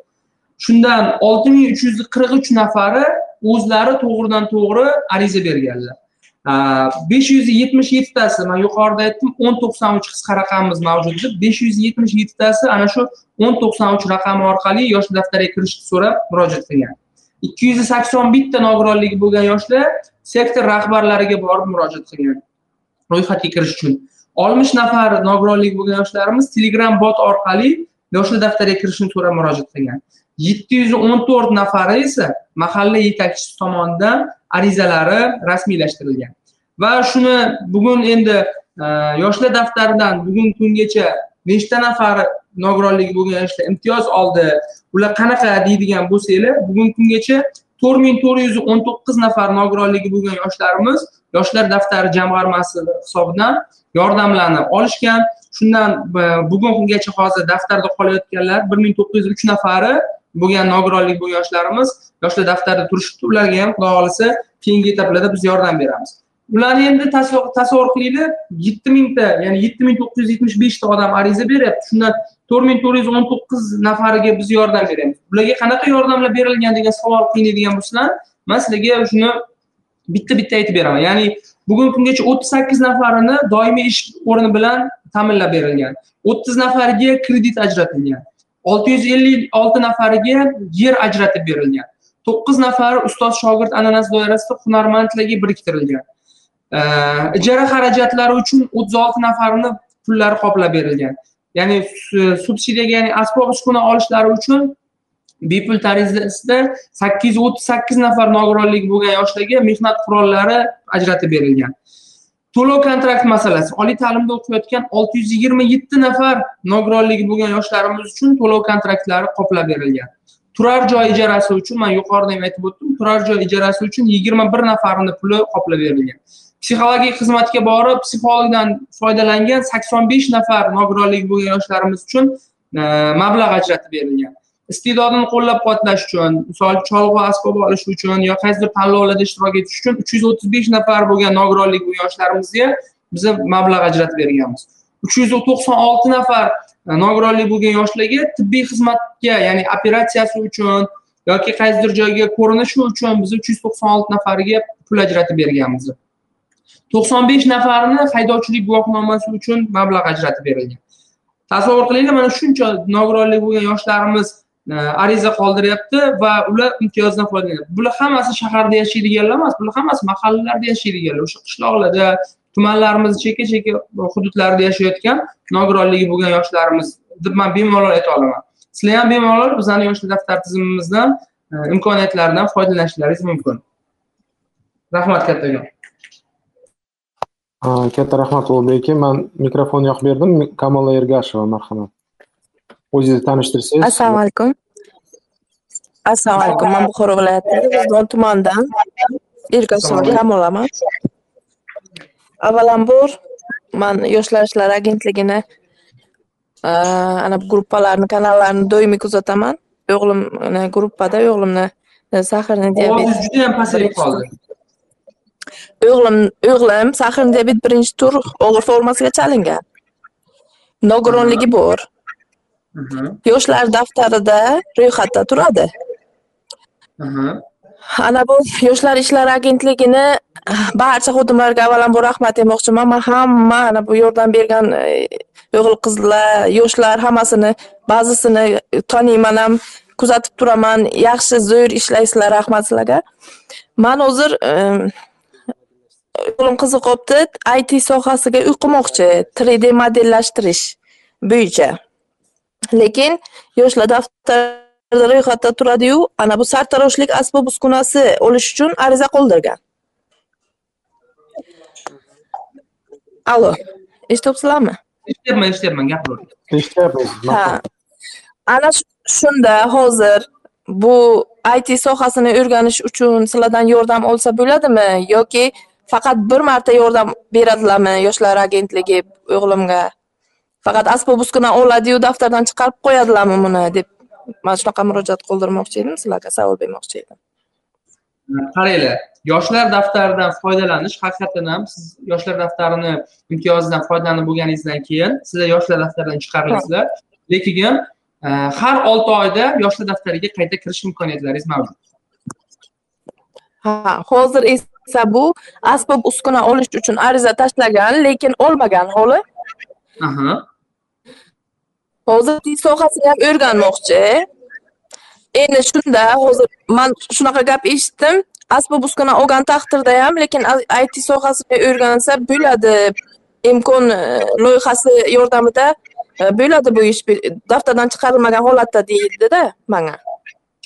shundan olti ming uch yuz qirq uch nafari o'zlari to'g'ridan to'g'ri ariza berganlar. Besh yuz yetmish yettitasi man yuqorida aytdim o'n to'qson uch qisqa raqamimiz mavjud deb besh yuz yetmish yettitasi ana shu o'n to'qson uch raqami orqali yosh daftariga kirishni so'rab murojaat qilgan. Ikki yuz sakson bitta nogironligi bo'lgan yoshlar sektor rahbarlariga borib murojaat qilgan. Ro'yxatga kirish uchun oltmish nafar nogironligi bo'lgan yoshlarimiz telegram bot orqali yoshlar daftariga kirishni so'rab murojaat qilgan. Yetti yuz o'n to'rt nafari esa mahalla yetakchisi tomonidan arizalari rasmiylashtirilgan. Va shuni bugun endi e, yoshlar daftaridan bugungi kungacha nechta nafar nogironligi bo'lgan yoshlar imtiyoz oldi. Ular qanaqa deydigan bo'lsanglar bugungi kungacha to'rt ming to'rt yuz o'n to'qqiz nafar nogironligi bo'lgan yoshlarimiz yoshlar daftari jamg'armasi hisobidan yordamlarni olishgan. Shundan e, bugungi kungacha hozir daftarda qolayotganlar bir ming to'qqiz yuz uch nafari bo'lgan nogironlik bo'lgan yoshlarimiz yoshlar daftarida turishibdi. Ularga ham xudo xohlasa keyingi etaplarda biz yordam beramiz. Ularni endi tasavvur qilinglar yetti mingta ya'ni yetti ming to'qqiz yuz yetmish beshta odam ariza beryapti. Shundan to'rt ming to'rt yuz o'n to'qqiz nafariga biz yordam beramiz. Bularga qanaqa yordamlar berilgan degan savol qiynaydigan bo'lsalar man sizlarga shuni bitta bitta aytib beraman. Ya'ni bugungi kungacha o'ttiz sakkiz nafarini doimiy ish o'rni bilan ta'minlab berilgan o'ttiz nafariga kredit ajratilgan olti yuz ellik olti nafariga yer ajratib berilgan to'qqiz nafari ustoz shogird an'anasi doirasida hunarmandlarga biriktirilgan ijara xarajatlari uchun o'ttiz olti nafarini pullari qoplab berilgan ya'ni e, subsidiyaga ya'ni asbob uskuna olishlari uchun bepul tarzda sakkiz yuz o'ttiz sakkiz nafar nogironligi bo'lgan yoshlarga mehnat qurollari ajratib berilgan. To'lov kontrakt masalasi. Oliy ta'limda o'qiyotgan olti yuz yigirma yetti nafar nogironligi bo'lgan yoshlarimiz uchun to'lov kontraktlari qoplab berilgan. Turar joy ijarasi uchun man yuqorida ham aytib o'tdim turar joy ijarasi uchun yigirma bir nafarini puli qoplab berilgan. Psixologik xizmatga borib psixologdan foydalangan sakson besh nafar nogironligi bo'lgan yoshlarimiz uchun e, mablag' ajratib berilgan. Iste'dodini qo'llab quvvatlash uchun misol cholg'u asbob olish uchun yo qaysidir tanlovlarda ishtirok etish uchun uch yuz o'ttiz besh nafar bo'lgan nogironligi bo'lgan yoshlarimizga biz mablag' ajratib berganmiz. uch yuz to'qson olti nafar e, nogironligi bo'lgan yoshlarga tibbiy xizmatga ya'ni operatsiyasi uchun yoki qaysidir joyga ko'rinishi uchun biz uch yuz to'qson olti nafariga pul ajratib berganmiz. To'qson besh nafarini haydovchilik guvohnomasi uchun mablag' ajratib berilgan. Tasavvur qilinglar mana shuncha nogironligi bo'lgan yoshlarimiz e, ariza qoldiryapti va ular imtiyozdan foydalanyapti bular hammasi shaharda yashaydiganlar emas bular hammasi mahallalarda yashaydiganlar. O'sha qishloqlarda tumanlarimiz chekka chekka hududlarida yashayotgan nogironligi bo'lgan yoshlarimiz deb man bemalol ayta olaman. Sizlar ham bemalol bizani yoshlar daftar tizimimizdan imkoniyatlaridan imkoniyatlardan foydalanishlaringiz mumkin. Rahmat kattakon katta rahmat ulug'bek aka man mikrofonni yoqib berdim. Kamola ergasheva marhamat. O'zingizni tanishtirsangiz. Assalomu alaykum. Assalomu alaykum man buxoro viloyati. G'izdon tumanidan ergasheva kamolaman avvalambor man yoshlar ishlari agentligini ana bu gruppalarni kanallarni doimiy kuzataman. O'g'lim gruppada o'g'limni sahrni diabet judayam pasayib qoldi o'g'lim o'g'lim sahrni diabet birinchi tur og'ir formasiga chalingan. Nogironligi bor. Yoshlar daftarida ro'yxatda turadi. Ana bu yoshlar ishlari agentligini barcha xodimlarga avvalambor rahmat demoqchiman man hamma ana bu yordam bergan e, o'g'il qizlar yoshlar hammasini ba'zisini taniyman ham kuzatib turaman. Yaxshi zo'r ishlaysizlar rahmat sizlarga. Man hozir o'g'lim qiziqyapti it sohasiga o'qimoqchi 3d modellashtirish bo'yicha. Lekin yoshlar daftarida ro'yxatda turadiyu ana bu sartaroshlik asbob uskunasi olish uchun ariza qoldirgan. Allo eshityapsizlarmi eshityapman eshityapman gapiravering eshityapmiz ha. Ana shunda hozir bu it sohasini o'rganish uchun sizlardan yordam olsa bo'ladimi yoki faqat bir marta yordam beradilarmi yoshlar agentligi o'g'limga? Faqat asbob uskuna oladiyu daftardan chiqarib qo'yadilarmi buni deb man shunaqa murojaat qoldirmoqchi edim sizlarga savol bermoqchi edim. Qaranglar yoshlar daftaridan foydalanish haqiqatdan ham siz yoshlar daftarini imtiyozidan foydalanib bo'lganingizdan keyin sizlar yoshlar daftaridan chiqarilasizlar lekin e, har olti oyda yoshlar daftariga qayta kirish imkoniyatlaringiz mavjud. Ha hozir esa bu asbob uskuna olish uchun ariza tashlagan lekin olmagan holi. Hozir til sohasini ham o'rganmoqchi. Endi shunda hozir man shunaqa gap eshitdim. Asbob uskuna olgan taqdirda ham lekin it sohasini o'rgansa bo'ladi. Imkon e, loyihasi yordamida e, bo'ladi bu ish. Daftardan chiqarilmagan holatda deydida manga.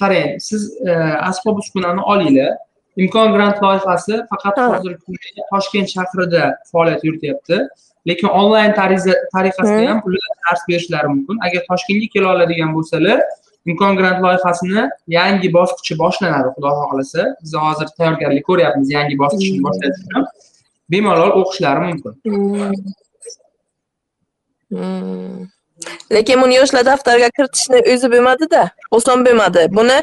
Qarang siz e, asbob uskunani olinglar imkon grant loyihasi faqat kunda toshkent shahrida faoliyat yurityapti. Lekin onlayn tariqasida ham ular dars berishlari mumkin. Agar toshkentga kela oladigan bo'lsalar imkon grant loyihasini yangi bosqichi boshlanadi xudo xohlasa. Biz hozir tayyorgarlik ko'ryapmiz yangi bosqichni boshlash uchun. Bemalol o'qishlari mumkin. Lekin buni yoshlar daftariga kiritishni o'zi bo'lmadida oson bo'lmadi buni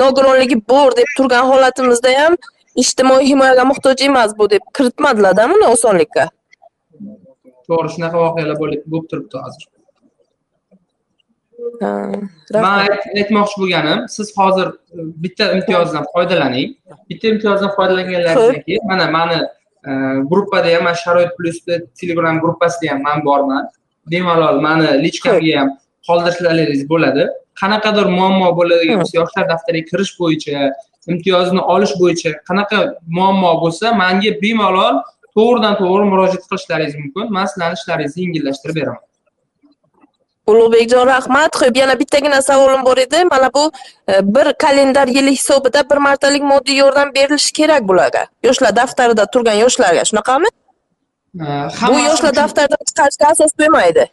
nogironligi bor deb turgan holatimizda ham ijtimoiy himoyaga muhtoj emas bu deb kiritmadilarda buni osonlikka? To'g'ri shunaqa voqealar bo'lib turibdi hozir. Man aytmoqchi bo'lganim siz hozir e, bitta imtiyozdan foydalaning. Bitta imtiyozdan foydalanganlaringizdan keyin mana mani e, gruppada ham mana sharoit plyusni telegram gruppasida ham man borman. Bemalol mani lichkamga ham qoldirishlaringiz bo'ladi qanaqadir muammo bo'ladigan bo'lsa yoshlar daftariga kirish bo'yicha imtiyozni olish bo'yicha qanaqa muammo bo'lsa manga bemalol to'g'ridan to'g'ri murojaat qilishlaringiz mumkin. Man sizlarni ishlaringizni yengillashtirib beraman. Ulug'bekjon rahmat. Ho'p yana bittagina savolim bor edi. Mana bu e, bir kalendar yili hisobida bir martalik moddiy yordam berilishi kerak bularga. Yoshlar daftarida turgan yoshlarga shunaqami? Bu yoshlar daftaridan chiqarishga asos bo'lmaydi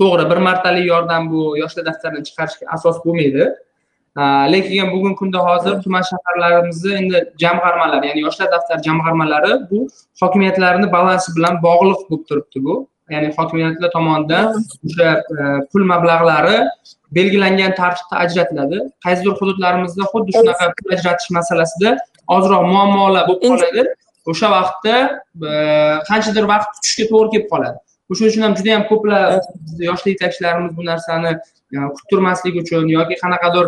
to'g'ri bir martalik yordam bu yoshlar daftaridan chiqarishga asos bo'lmaydi. Lekin bugungi kunda hozir tuman shaharlarimizni endi jamg'armalar ya'ni yoshlar daftari jamg'armalari bu hokimiyatlarni balansi bilan bog'liq bo'lib turibdi bu. Ya'ni hokimiyatlar tomonidan o'sha e, pul mablag'lari belgilangan tartibda ajratiladi. Qaysidir hududlarimizda xuddi shunaqa pul ajratish masalasida ozroq muammolar bo'lib qoladi. O'sha vaqtda e, qanchadir vaqt kutishga to'g'ri kelib qoladi o'sha uchun ham juda yam ko'plar yoshli yetakchilarimiz bu narsani e, kuttirmaslik uchun yoki qanaqadir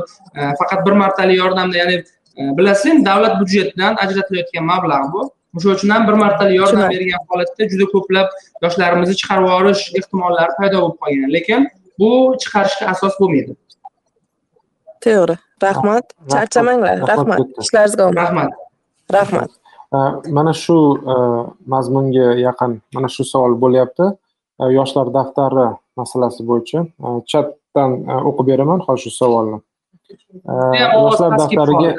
faqat bir martalik yordamda ya'ni bilasizmi davlat byudjetidan ajratilayotgan mablag' bu. O'sha uchun ham bir martalik yordam bergan holatda juda ko'plab yoshlarimizni chiqarib yuborish ehtimollari paydo bo'lib qolgan. Lekin bu chiqarishga asos bo'lmaydi. To'g'ri. Rahmat. Charchamanglar rahmat. Ishlaringizga omad rahmat. Rahmat. Mana shu mazmunga yaqin mana shu savol bo'lyapti yoshlar daftari masalasi bo'yicha chatdan o'qib beraman hozir shu savolni. Yoshlar daftariga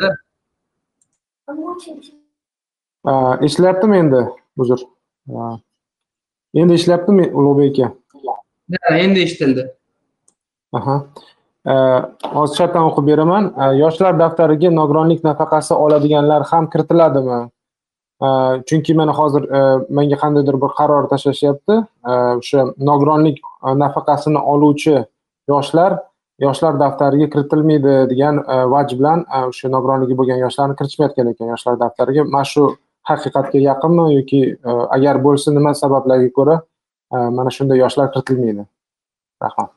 eshityaptimi endi uzr endi eshityaptimi ulug'bek aka? Endi eshitildi. Aha. Hozir chatdan o'qib beraman. Yoshlar daftariga nogironlik nafaqasi oladiganlar ham kiritiladimi chunki mana hozir menga qandaydir bir qaror tashlashyapti o'sha nogironlik nafaqasini oluvchi yoshlar yoshlar daftariga kiritilmaydi degan vaj bilan o'sha nogironligi bo'lgan yoshlarni kiritishmayotgan ekan yoshlar daftariga mana shu haqiqatga yaqinmi yoki agar bo'lsa nima sabablarga ko'ra mana shunday yoshlar kiritilmaydi rahmat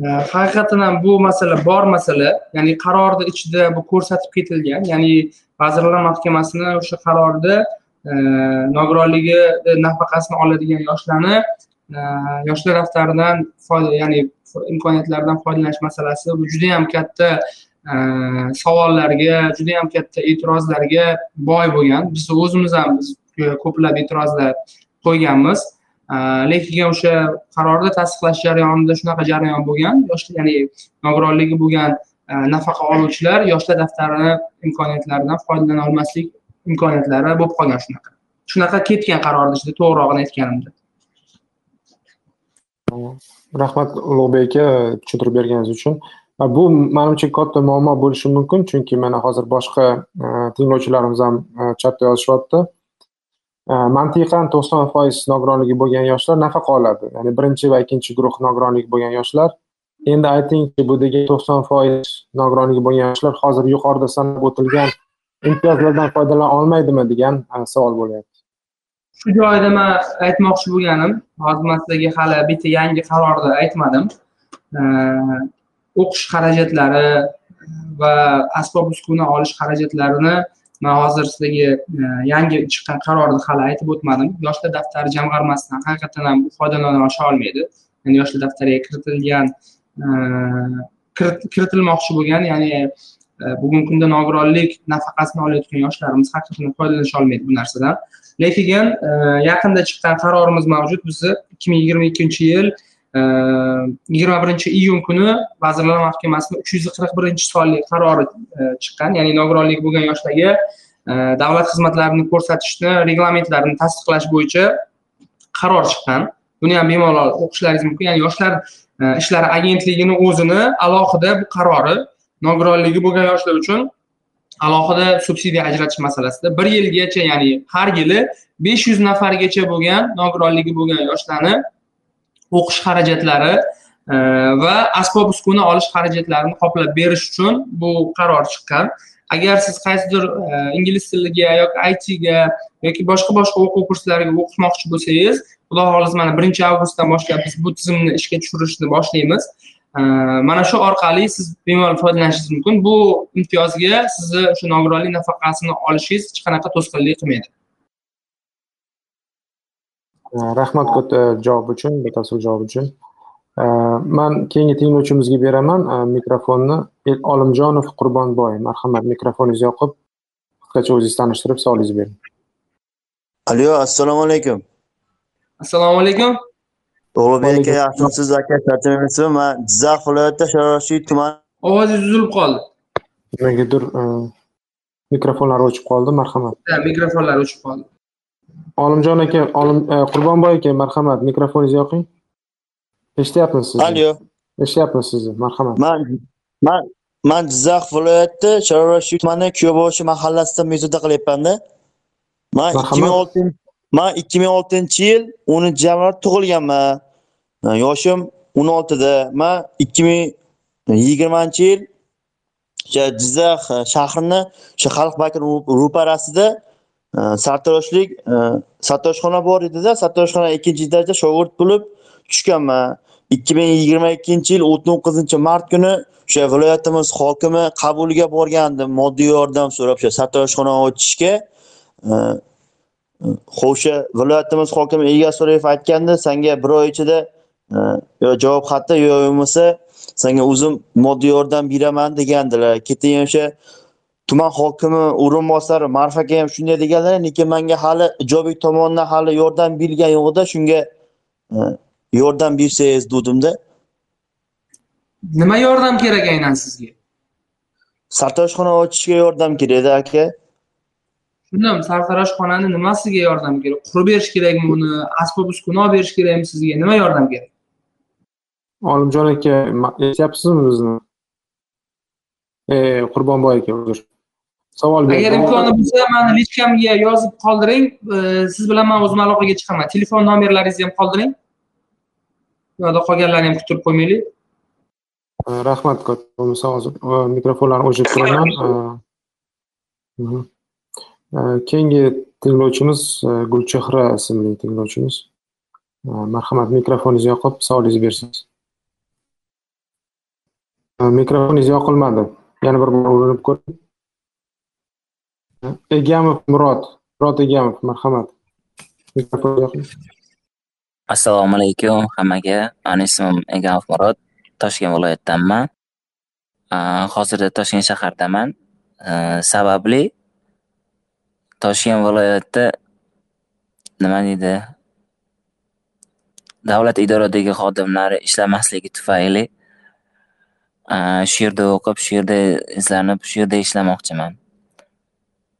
Э, haqiqatdan ham bu masala bor masala. Ya'ni qarorni ichida bu ko'rsatib ketilgan. Ya'ni vazirlar mahkamasini o'sha qarorda e, nogironligi e, nafaqasini oladigan yoshlarni e, yoshlar daftaridan ya'ni imkoniyatlardan foydalanish masalasi bu juda yam katta savollarga juda yam katta e'tirozlarga boy bo'lgan. Biz o'zimiz ham ko'plab e'tirozlar qo'yganmiz. Э, lekin o'sha qarorni tasdiqlash jarayonida shunaqa jarayon bo'lgan yosh ya'ni nogironligi bo'lgan e, nafaqa oluvchilar yoshlar daftarini imkoniyatlaridan foydalana olmaslik imkoniyatlari bo'lib qolgan shunaqa. Shunaqa ketgan qarorni ichida to'g'rirog'ini aytganimda. Rahmat ulug'bek aka tushuntirib berganingiz uchun. E, bu manimcha katta muammo bo'lishi mumkin chunki mana hozir boshqa e, tinglovchilarimiz ham chatda yozishyapti. Э, mantiqan to'qson foiz nogironligi bo'lgan yoshlar nafaqa oladi. Ya'ni birinchi va ikkinchi guruh nogironligi bo'lgan yoshlar. Endi aytingchi bu degan to'qson foiz nogironligi bo'lgan yoshlar hozir yuqorida sanab o'tilgan imtiyozlardan foydalana olmaydimi degan e, savol bo'lyapti. Shu joyida man aytmoqchi bo'lganim hozir man sizlarga hali bitta yangi qarorni aytmadim. E, o'qish xarajatlari va asbob uskuna olish xarajatlarini man hozir sizlarga e, yangi chiqqan qarorni hali aytib o'tmadim. Yoshlar daftari jamg'armasidan haqiqatdan ham foydalana osha olmaydi. Ya'ni yoshlar daftariga kiritilgan e, kiritilmoqchi bo'lgan ya'ni e, bugungi kunda nogironlik nafaqasini olayotgan yoshlarimiz haqiqatdan foydalanisha olmaydi bu narsadan. Lekin yaqinda chiqqan qarorimiz mavjud. Bizni ikki ming yigirma ikkinchi yil yigirma birinchi iyun kuni vazirlar mahkamasini uch yuz qirq birinchi sonli qarori chiqqan. Ya'ni nogironligi bo'lgan yoshlarga davlat xizmatlarini ko'rsatishni reglamentlarini tasdiqlash bo'yicha qaror chiqqan. Buni ham bemalol o'qishlaringiz mumkin. Ya'ni yoshlar ishlari agentligini o'zini alohida bu qarori nogironligi bo'lgan yoshlar uchun alohida subsidiya ajratish masalasida bir yilgacha ya'ni har yili besh yuz nafargacha bo'lgan nogironligi bo'lgan yoshlarni o'qish xarajatlari e, va asbob uskuna olish xarajatlarini qoplab berish uchun bu qaror chiqqan. Agar siz qaysidir e, ingliz tiliga yoki itga yoki boshqa boshqa o'quv kurslariga o'qimoqchi bo'lsangiz xudo xohlasa mana birinchi avgustdan boshlab biz bu tizimni ishga tushirishni boshlaymiz. E, mana shu orqali siz bemalol foydalanishingiz mumkin. Bu imtiyozga sizni o'sha nogironlik nafaqasini olishingiz hech qanaqa to'sqinlik qilmaydi. Rahmat katta javob uchun batafsil javob uchun man keyingi tinglovchimizga beraman mikrofonni olimjonov qurbonboy marhamat mikrofoningizni yoqib qisqacha o'zingizni tanishtirib savolingizni bering. Alo assalomu alaykum. Assalomu alaykum. Ulug'bek aka yaxshimisiz? aka charchamaymizmi man jizzax viloyati sharoshi tumani ovozingiz uzilib qoldi. Nimagadir mikrofonlar o'chib qoldi marhamat. Mikrofonlar o'chib qoldi olimjon aka olim qurbonboy aka marhamat. Mikrofoningizni yoqing. Eshityapmiz sizni. Alo. Eshityapmiz sizni. Marhamat. Man man man jizzax viloyati sharoshi tumani kuyovboshi mahallasida mezunda qilyapmanda. Man ikki ming oltinchi man ikki ming oltinchi yil o'ninchi yanvar tug'ilganman. Yoshim o'n oltida. Man ikki ming yigirmanchi yil o'sha jizzax shahrini o'sha xalq banki ro'parasida Э, sartaroshlik э, sartaroshxona bor edida sartaroshxona ikkinchi daraja shogird bo'lib tushganman ikki ming yigirma ikkinchi yil o'n to'qqizinchi mart kuni o'sha viloyatimiz hokimi qabuliga borgandim moddiy yordam so'rab o'sha sartaroshxona ochishga. Э, o'sha viloyatimiz hokimi egaso'rayev aytgandi senga bir oy ichida yo javob xati yo bo'lmasa senga o'zim moddiy yordam beraman degandilar. Keyin o'sha tuman hokimi o'rinbosari ma'ruf aka ham shunday deganlar lekin menga hali ijobiy tomondan hali yordam berilgani yo'qda shunga e, yordam bersangiz degandimda nima yordam kerak aynan sizga? Sartaroshxona ochishga yordam kerakda aka. Tushundim sartaroshxonani nimasiga yordam kerak? Qurib berish kerakmi uni asbob uskuna olib berish kerakmi sizga? Nima yordam kerak? Olimjon aka eshityapsizmi bizni? E qurbonboy aka uzr savol agar imkoni bo'lsa mani lichkamga yozib qoldiring. Siz bilan man o'zim aloqaga chiqaman. Telefon nomerlaringizni ham qoldiring. U yoqda qolganlarni ham kuttirib qo'ymaylik. Rahmat bo'lmasa hozir mikrofonlarni o'chirib turaman. Keyingi tinglovchimiz gulchehra ismli tinglovchimiz. Marhamat mikrofoningizni yoqib savolingizni bersangiz mikrofoningiz yoqilmadi. Yana bir bor urinib ko'ring egamov murod. Murod egamov marhamat. Assalomu alaykum hammaga. Mani ismim egamov murod. Toshkent viloyatidanman hozirda toshkent shahardaman. Sababli toshkent viloyatida nima deydi? Davlat idoradagi xodimlari ishlamasligi tufayli shu yerda o'qib shu yerda izlanib shu yerda ishlamoqchiman.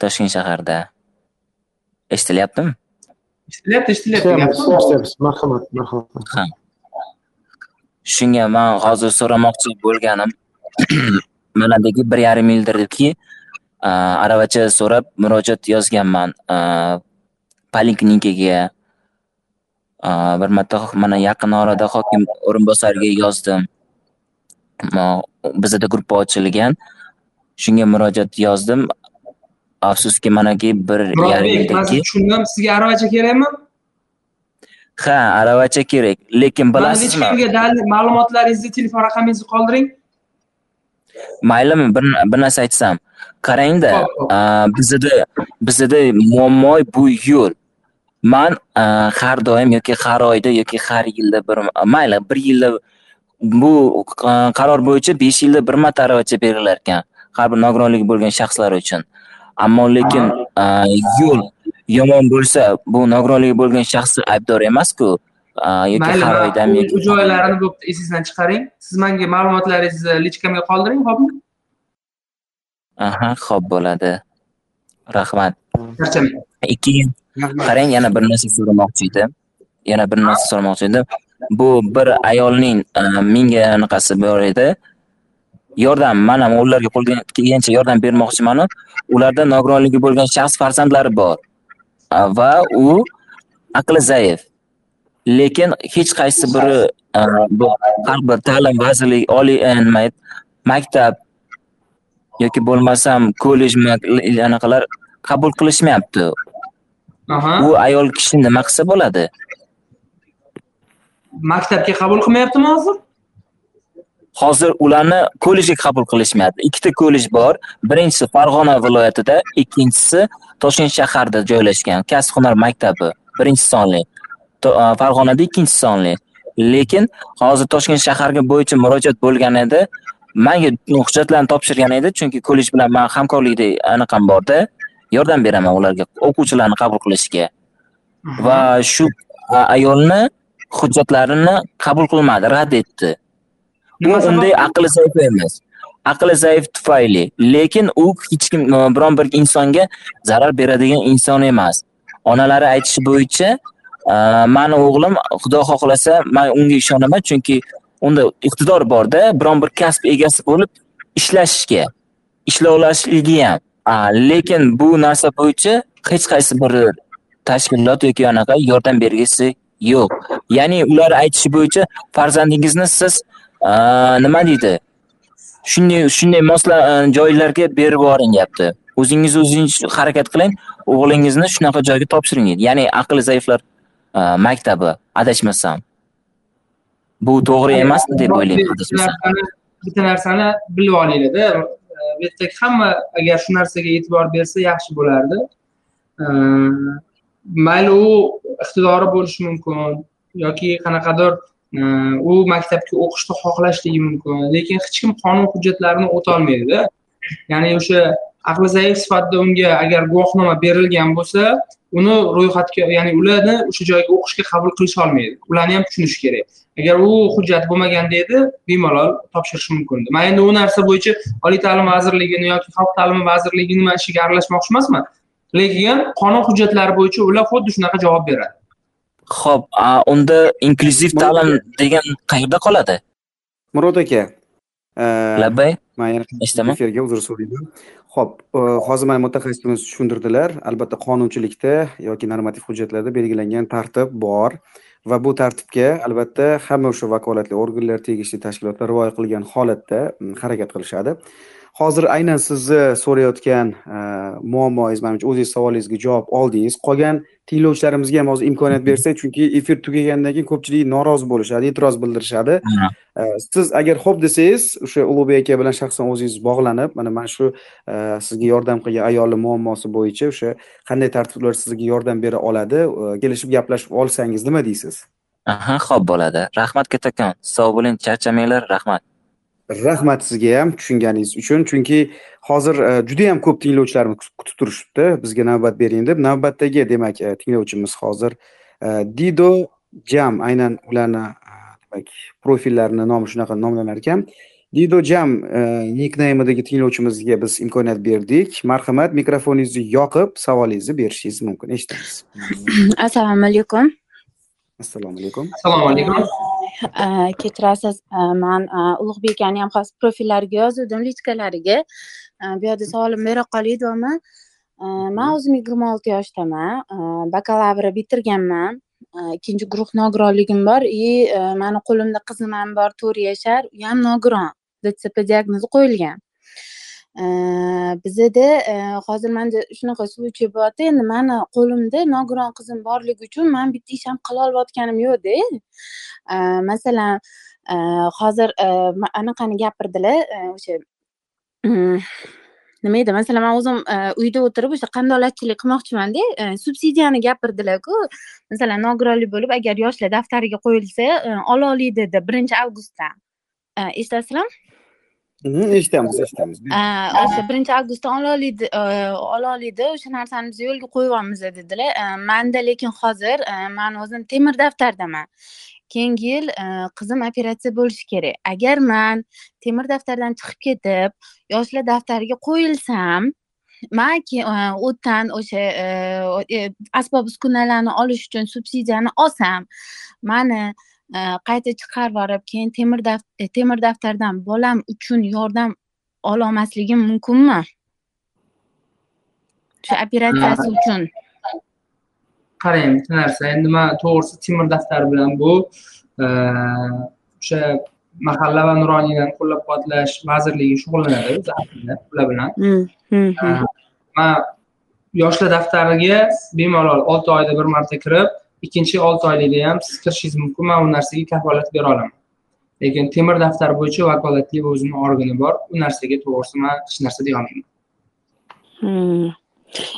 Toshkent shaharida eshitilyaptimi? Eshitilyapti eshitilyapti. Marhamat marhamat. Ha. Shunga man hozir so'ramoqchi bo'lganim manadagi bir yarim yildirki aravacha so'rab murojaat yozganman. Poliklinikaga bir marta mana yaqin orada hokim o'rinbosariga yozdim. Bizada gruppa ochilgan. Shunga murojaat yozdim afsuski manaki bir yarim tushundim sizga aravacha kerakmi? Ha aravacha kerak. Lekin bilasizmi? ma'lumotlaringizni telefon raqamingizni qoldiring. Maylimi? Bir bir narsa aytsam. Qarangda bizada bizada muammo bu yo'l. Man har doim yoki har oyda yoki har yilda bir mayli bir yilda bu qaror bo'yicha besh yilda bir marta aravacha berilar ekan har bir nogironligi bo'lgan shaxslar uchun ammo lekin yo'l yomon bo'lsa bu nogironligi bo'lgan shaxs aybdor emasku. Yoki har yoki joylarini bo'pti esingizdan chiqaring. Siz menga ma'lumotlaringizni lichkamga qoldiring xo'pmi aha ho'p bo'ladi. Rahmat. Ikkinchi qarang yana bir narsa so'ramoqchi edim. Yana bir narsa so'ramoqchi edim. Bu bir ayolning menga anaqasi bor edi yordam man ham ularga qo'ldan kelgancha yordam bermoqchimanu. Ularda nogironligi bo'lgan shaxs farzandlari bor. Va u aqli zaif. Lekin hech qaysi biri bir ta'lim vazirligi oliy nima maktab yoki bo'lmasam kollej anaqalar qabul qilishmayapti. U ayol kishi nima qilsa bo'ladi? Maktabga qabul qilmayaptimi hozir hozir ularni kollejga qabul qilishmayapti. Ikkita kollej bor. Birinchisi farg'ona viloyatida ikkinchisi toshkent shaharida joylashgan kasb hunar maktabi. Birinchi sonli. Farg'onada ikkinchi sonli. Lekin hozir toshkent shaharga bo'yicha murojaat bo'lgan edi. Manga hujjatlarni topshirgan edi chunki kollej bilan man hamkorlikda anaqam borda. Yordam beraman ularga o'quvchilarni qabul qilishga. Va shu ayolni hujjatlarini qabul qilmadi rad etdi u unday aqli zaif emas. Aqli zaif tufayli. Lekin u hech kim biron bir insonga zarar beradigan inson emas. Onalari aytishi bo'yicha mani o'g'lim xudo xohlasa man unga ishonaman chunki unda iqtidor borda biron bir kasb egasi bo'lib ishlashga ishlovlashligi ham. Lekin bu narsa bo'yicha hech qaysi bir tashkilot yoki anaqa yordam bergisi yo'q. Ya'ni ular aytishi bo'yicha farzandingizni siz nima deydi? Shunday shunday mosla joylarga berib yuboring deyapti. O'zingiz o'zingiz harakat qiling o'g'lingizni shunaqa joyga topshiring deydi. Ya'ni aqli zaiflar maktabi adashmasam. Bu to'g'ri emasmi deb o'ylayman. bitta narsani bilib olinglarda bu yerdagi hamma agar shu narsaga e'tibor bersa yaxshi bo'lardi. Mayli u iqtidori bo'lishi mumkin yoki qanaqadir u maktabga o'qishni xohlashligi mumkin. Lekin hech kim qonun hujjatlarini o'tolmaydida ya'ni o'sha aqli zaif sifatida unga agar guvohnoma berilgan bo'lsa uni ro'yxatga ya'ni ularni o'sha joyga o'qishga qabul qilisholmaydi ularni ham tushunish kerak. Agar u hujjat bo'lmaganda edi bemalol topshirishi mumkin edi. Man endi u narsa bo'yicha oliy ta'lim vazirligini yoki xalq ta'limi vazirligini man ishiga aralashmoqchi emasman lekin qonun hujjatlari bo'yicha ular xuddi shunaqa javob beradi. Xo'p, unda inklyuziv ta'lim degan qayerda qoladi? Murod aka. Labbay. Yana eshitaman. Efirga uzr so'rayman. Xo'p, hozir mana mutaxassisimiz tushuntirdilar. Albatta qonunchilikda yoki normativ hujjatlarda belgilangan tartib bor va bu tartibga albatta hamma o'sha vakolatli organlar, tegishli tashkilotlar rioya qilgan holatda harakat qilishadi. Hozir aynan sizni so'rayotgan e, muammongiz manimcha o'zingiz savolingizga javob oldingiz qolgan tinglovchilarimizga ham hozir imkoniyat bersak chunki efir tugagandan keyin ko'pchilik norozi bo'lishadi e'tiroz bildirishadi. E, siz agar xo'p desangiz o'sha ulug'bek aka bilan shaxsan o'zingiz bog'lanib mana mana shu e, sizga yordam qilgan ayolni muammosi bo'yicha o'sha qanday tartiblar sizga yordam bera oladi kelishib gaplashib olsangiz nima deysiz? Aha ho'p bo'ladi. Rahmat kattakon sog' bo'ling charchamanglar rahmat rahmat sizga ham tushunganingiz uchun. Chunki hozir e, juda yam ko'p tinglovchilarimiz kutib turishibdi. Bizga navbat bering deb. Navbatdagi demak e, tinglovchimiz hozir e, dido jam aynan ularni demak profillerini nomi shunaqa nomlanar ekan. Dido jam nikneymidagi tinglovchimizga biz imkoniyat berdik. Marhamat mikrofoningizni yoqib savolingizni berishingiz mumkin. Eshitamiz assalomu alaykum. Assalomu alaykum. Assalomu alaykum kechirasiz man ulug'bek akani ham hozir profillariga yozuvdim lichkalariga. Bu yerda savolim bera qolay deyapman man o'zim yigirma olti yoshdaman. Bakalavr bitirganman. Ikkinchi guruh nogironligim bor и mani qo'limda qizim ham bor to'rt yashar. U ham nogiron. Dtsp diagnozi qo'yilgan bizada hozir manda shunaqa случай bo'lyapti endi mani qo'limda nogiron qizim borligi uchun man bitta ish ham qilolmayotganim yo'qda. Masalan hozir anaqani gapirdilar o'sha nima edi? Masalan man o'zim uyda o'tirib o'sha qandolatchilik qilmoqchimanda subsidiyani gapirdilarku. Masalan nogironlik bo'lib agar yoshlar daftariga qo'yilsa ola dedi birinchi avgustdan eshitasizlarmi eshitamiz eshitamiz. O'sha birinchi avgustdan ola oladi ola oladi o'sha narsani biz yo'lga qo'yyapmiz dedilar. Manda lekin hozir man o'zim temir daftardaman. Keyingi yil qizim operatsiya bo'lishi kerak. Agar man temir daftardan chiqib ketib yoshlar daftariga qo'yilsam man u yerdan o'sha asbob uskunalarni olish uchun subsidiyani olsam mani qayta chiqarib yuborib keyin temir e, temir daftardan bolam uchun yordam ololmasligim mumkinmi? Shu operatsiyasi uchun. Qarang bitta narsa endi man to'g'risi temir daftar bilan bu o'sha mahalla va nuroniylarni qo'llab quvvatlash vazirligi shug'ullanadi ular bilan. Man yoshlar daftariga bemalol olti oyda bir marta kirib ikkinchi olti oylikda ham siz kirishingiz mumkin man u narsaga kafolat bera olaman. Lekin temir daftar bo'yicha vakolatli o'zini organi bor u narsaga to'g'risi man hech narsa deya olmayman. Hmm.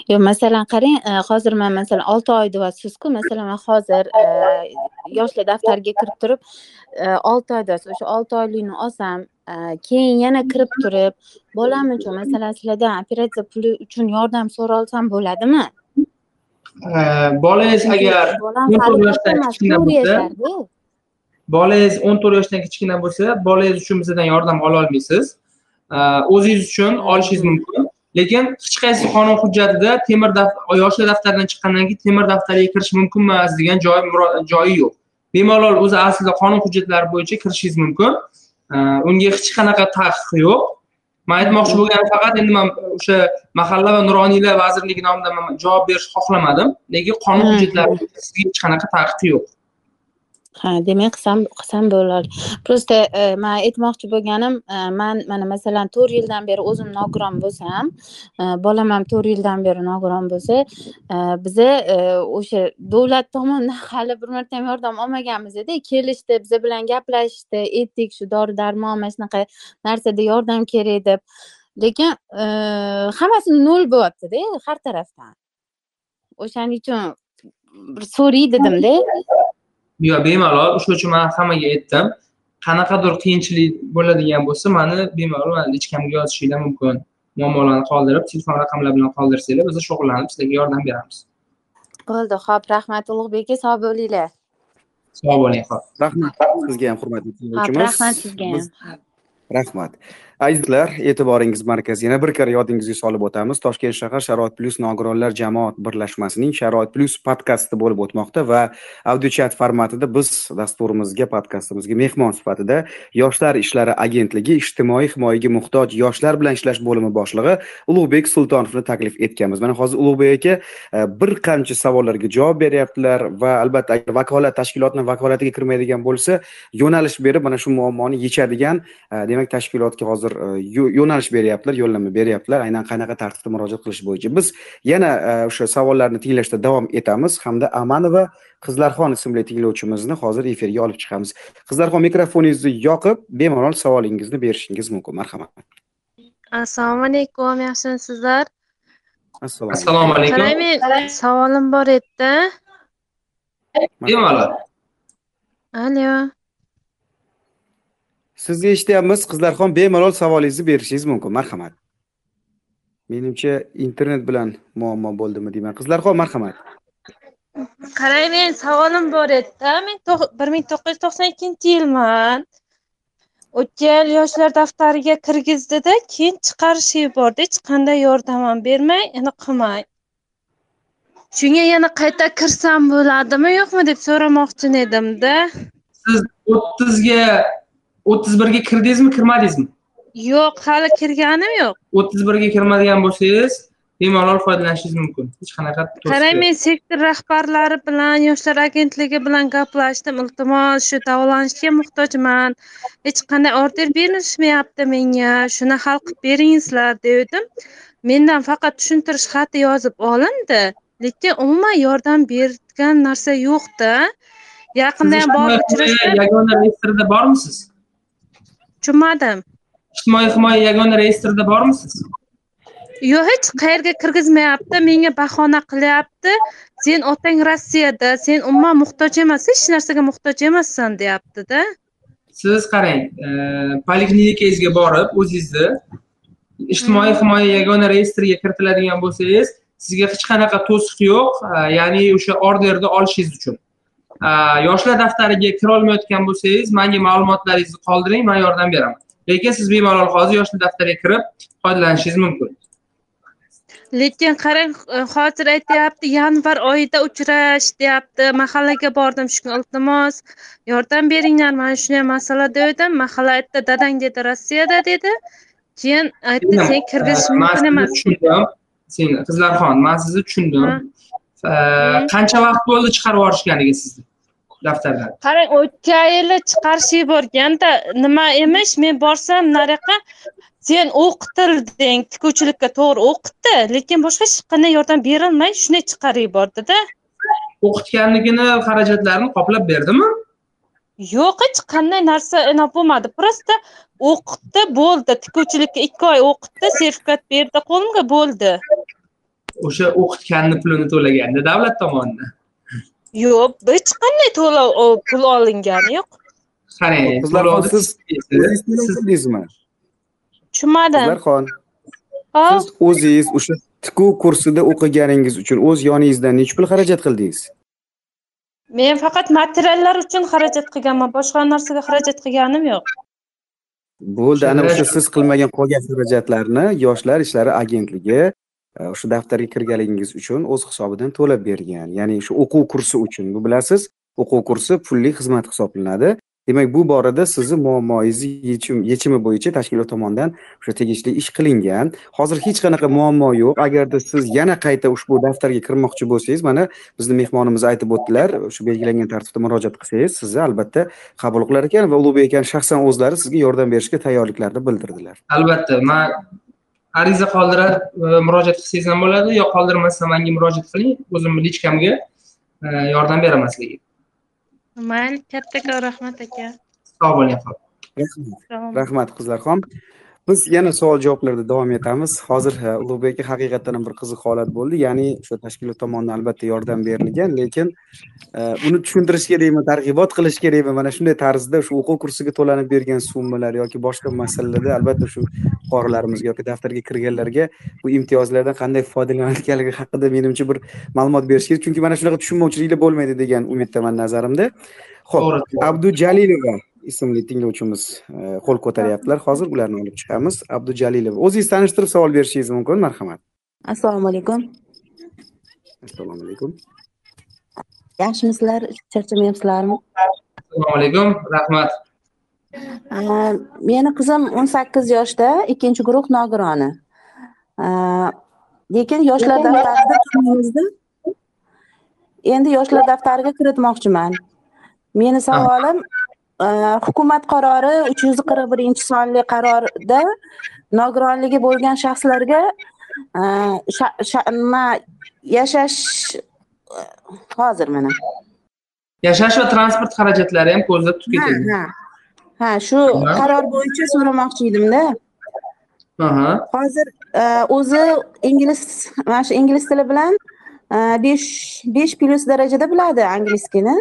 Yo yo'q masalan qarang e, hozir man masalan olti oy deyapsizku masalan man hozir e, yoshlar daftariga kirib turib e, olti oy deyapsiz o'sha olti oylikni olsam keyin yana kirib turib bolam uchun masalan sizlardan operatsiya puli uchun yordam so'ralsam bo'ladimi? Bolangiz agar o'n to'rt yoshdan kichkina bo'lsa bolangiz o'n to'rt yoshdan kichkina bo'lsa bolangiz uchun bizdan yordam ololmaysiz o'zingiz uchun olishingiz mumkin lekin hech qaysi qonun hujjatida temir yoshlar daftaridan chiqqandan keyin temir daftarga kirish mumkin emas degan joyi joyi yo'q bemalol o'zi aslida qonun hujjatlari bo'yicha kirishingiz mumkin unga hech qanaqa taqiq yo'q man aytmoqchi bo'lganim faqat endi man o'sha mahalla va nuroniylar vazirligi nomidan man javob berishni xohlamadim. Lekin qonun hujjatlari sizga hech qanaqa taqiq yo'q. Ha demak qilsam qilsam bo'ladi. Просто e, man aytmoqchi bo'lganim e, man mana masalan to'rt yildan beri o'zim nogiron bo'lsam e, bolam ham to'rt yildan beri nogiron bo'lsa biza o'sha davlat tomonidan hali bir marta ham yordam olmaganmizda kelishdi biza bilan gaplashishdi aytdik shu dori darmon mana shunaqa narsada yordam kerak deb. Lekin hammasi nol bo'lyaptida har tarafdan. O'shaning uchun bir so'ray dedimda. Bemalol o'sha uchun man hammaga aytdim. Qanaqadir qiyinchilik bo'ladigan bo'lsa mani bemalol lichkamga yozishinglar mumkin. Muammolarni qoldirib telefon raqamlar bilan qoldirsanglar biz shug'ullanib sizlarga yordam beramiz. Bo'ldi ho'p rahmat ulug'bek aka sog' bo'linglar. Sog' bo'ling ho'p rahmat sizga ham hurmatli ho'p rahmat sizga ham rahmat azizlar e'tiboringiz markaziga yana bir karra yodingizga solib o'tamiz. Toshkent shahar sharoit plyus nogironlar jamoat birlashmasining sharoit plyus podkasti bo'lib o'tmoqda va audio chat formatida biz dasturimizga podkastimizga mehmon sifatida yoshlar ishlari agentligi ijtimoiy himoyaga muhtoj yoshlar bilan ishlash bo'limi boshlig'i ulug'bek sultonovni taklif etganmiz. Mana hozir ulug'bek aka e, bir qancha savollarga javob beryaptilar va albatta agar vakolat tashkilotni vakolatiga kirmaydigan bo'lsa yo'nalish berib mana shu muammoni yechadigan e, demak tashkilotga hozir yo'nalish beryaptilar yo'llanma beryaptilar. Aynan qanaqa tartibda murojaat qilish bo'yicha. Biz yana e, o'sha savollarni tinglashda davom etamiz. Hamda amanova qizlarxon ismli tinglovchimizni hozir efirga olib chiqamiz. Qizlarxon mikrofoningizni yoqib bemalol savolingizni berishingiz mumkin. Marhamat. Assalomu alaykum yaxshimisizlar? Assalomu alaykum. Qarang men savolim bor edida. Bemalol. Allo sizni eshityapmiz qizlarxon bemalol savolingizni berishingiz mumkin. Marhamat. Menimcha internet bilan muammo bo'ldimi deyman. Qizlarxon marhamat. Qarang men savolim bor edida. Men bir ming to'qqiz yuz to'qson ikkinchi yilman. O'tgan yil yoshlar daftariga kirgizdida keyin chiqarishga yubordi hech qanday yordam ham bermay yana qilmay. Shunga yana qayta kirsam bo'ladimi yo'qmi deb so'ramoqchi edimda. Siz o'ttizga o'ttiz birga kirdingizmi kirmadingizmi? Yo'q hali kirganim yo'q. o'ttiz birga kirmadigan bo'lsangiz bemalol foydalanishingiz mumkin. Hech qanaqa qarang men sektor rahbarlari bilan yoshlar agentligi bilan gaplashdim. Iltimos shu davolanishga muhtojman. Hech qanday order berishmayapti menga. Shuni hal qilib beringizlar degandim mendan faqat tushuntirish xati yozib olindi. Lekin umuman yordam bergan narsa yo'qda. Yaqinda ham borib uchrashdim yagona reyestrda bormisiz tushunmadim ijtimoiy himoya yagona reyestrida bormisiz yo'q hech qayerga kirgizmayapti menga bahona qilyapti sen otang rossiyada sen umuman muhtoj emas hech narsaga muhtoj emassan deyaptida siz qarang poliklinikangizga borib o'zingizni ijtimoiy himoya yagona reyestriga kiritiladigan bo'lsangiz sizga hech qanaqa to'siq yo'q ya'ni o'sha orderni olishingiz uchun yoshlar daftariga kirolmayotgan bo'lsangiz manga ma'lumotlaringizni qoldiring man yordam beraman. Lekin siz bemalol hozir yoshlar daftariga kirib foydalanishingiz mumkin. Lekin qarang hozir aytyapti yanvar oyida uchrash deyapti. Mahallaga bordim shu kun iltimos. Yordam beringlar mana shunday masala degandim mahalla aytdi dadang dedi rossiyada dedi. Keyin aytdi sen kirgizish mumkin emas tushundim. Sen qizlarxon man sizni tushundim qancha vaqt bo'ldi chiqarib yuborishganiga sizni daftardan? Qarang o'tgan yili chiqarishga yuborganda nima emish men borsam nariyoqqa sen o'qitilding tikuvchilikka to'g'ri o'qitdi lekin boshqa hech qanday yordam berilmay shunday chiqarib yubordida. O'qitganligini xarajatlarini qoplab berdimi? Yo'q hech qanday narsa bo'lmadi просто o'qitdi bo'ldi. Tikuvchilikka ikki oy o'qitdi sertifikat berdi qo'limga bo'ldi o'sha o'qitganni pulini to'laganda davlat tomonidan. Yo'q hech qanday to'lov pul olingani yo'q. Qarang qizlarxon siz bildingizmi tushunmadim. Qizlarxon siz o'zingiz o'sha tikuv kursida o'qiganingiz uchun o'z yoningizdan necha pul xarajat qildingiz? Men faqat materiallar uchun xarajat qilganman boshqa narsaga xarajat qilganim yo'q. Bo'ldi ana o'sha siz qilmagan qolgan xarajatlarni yoshlar ishlari agentligi Э, o'sha daftarga kirganligingiz uchun o'z hisobidan to'lab bergan. Ya'ni shu o'quv kursi uchun. Bu bilasiz o'quv kursi pulli xizmat hisoblanadi. Demak bu borada sizni muammoyingizni yechim yechimi bo'yicha tashkilot tomonidan o'sha tegishli ish qilingan. Hozir hech qanaqa muammo yo'q. Agarda siz yana qayta ushbu daftarga kirmoqchi bo'lsangiz mana bizni mehmonimiz aytib o'tdilar shu belgilangan tartibda murojaat qilsangiz sizni albatta qabul qilar ekan va ulug'bek akani shaxsan o'zlari sizga yordam berishga tayyorliklarini bildirdilar. Albatta man ariza qoldirib e, murojaat qilsangiz ham bo'ladi yo qoldirmasdan manga murojaat qiling o'zimni lichkamga e, yordam beraman sizlarga mayli kattakon rahmat aka. Sog' bo'ling rahmat. Qizlarxon biz yana savol javoblarda davom etamiz. Hozir ulug'bek aka haqiqatdan ham bir qiziq holat bo'ldi. Ya'ni o'sha tashkilot tomonidan albatta yordam berilgan lekin e, uni tushuntirish kerakmi targ'ibot qilish kerakmi mana shunday tarzda shu o'quv kursiga to'lanib bergan summalar yoki boshqa masalalarda albatta shu fuqarolarimizga yoki daftarga kirganlarga bu imtiyozlardan qanday foydalanilganligi haqida menimcha bir ma'lumot berish kerak. Chunki mana shunaqa tushunmovchiliklar bo'lmaydi degan umiddaman nazarimda. Ho'p abdujalilova ismli tinglovchimiz e, qo'l ko'taryaptilar. Hozir ularni olib chiqamiz. Abdujalilova o'zingizni tanishtirib savol berishingiz mumkin. Marhamat. Assalomu alaykum. Assalomu alaykum. Yaxshimisizlar charchamayapsizlarmi? Assalomu alaykum rahmat. Meni qizim o'n sakkiz yoshda ikkinchi guruh nogironi lekin yoshlar daftarida endi yoshlar daftariga kiritmoqchiman. Meni savolim hukumat qarori uch yuz qirq birinchi sonli qarorda nogironligi bo'lgan shaxslarga nima yashash hozir mana. Yashash va transport xarajatlari ham ko'zda tutib ha ha shu qaror bo'yicha so'ramoqchi edimda hozir o'zi ingliz mana shu ingliz tili bilan besh besh plyus darajada biladi angliskini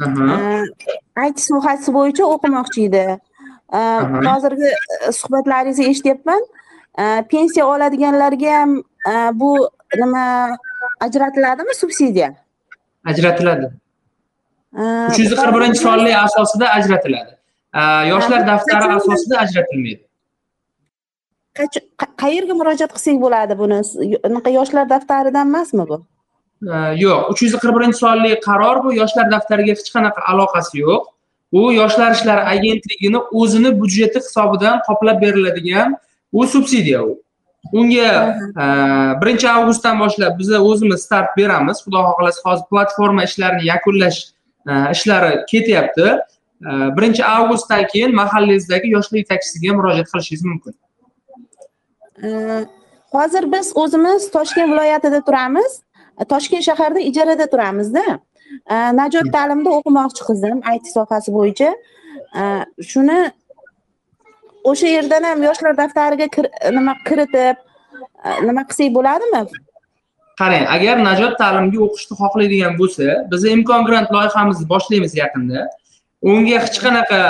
it sohasi bo'yicha o'qimoqchi edi. Hozirgi e, suhbatlaringizni eshityapman. Pensiya oladiganlarga ham bu nima ajratiladimi subsidiya? Ajratiladi. Uch yuz qirq birinchi sonli asosida ajratiladi. Yoshlar daftari asosida ajratilmaydi. Qayerga murojaat qilsak bo'ladi buni? Yoshlar daftaridan emasmi bu yo'q. Uch yuz qirq birinchi sonli qaror bu. Yoshlar daftariga hech qanaqa aloqasi yo'q. U yoshlar ishlari agentligini o'zini byudjeti hisobidan qoplab beriladigan u subsidiya u. Unga birinchi avgustdan boshlab biza o'zimiz start beramiz. Xudo xohlasa hozir platforma ishlarini yakunlash ishlari ketyapti. Birinchi avgustdan keyin mahallangizdagi yoshlar yetakchisiga murojaat qilishingiz mumkin. Hozir biz o'zimiz toshkent viloyatida turamiz toshkent shaharda ijarada turamizda. Najot ta'limda o'qimoqchi qizim it sohasi bo'yicha. Shuni o'sha yerdan ham yoshlar daftariga nima kiritib nima qilsak bo'ladimi? Qarang agar najot ta'limga o'qishni xohlaydigan bo'lsa biz imkon grant loyihamizni boshlaymiz yaqinda. Unga hech qanaqa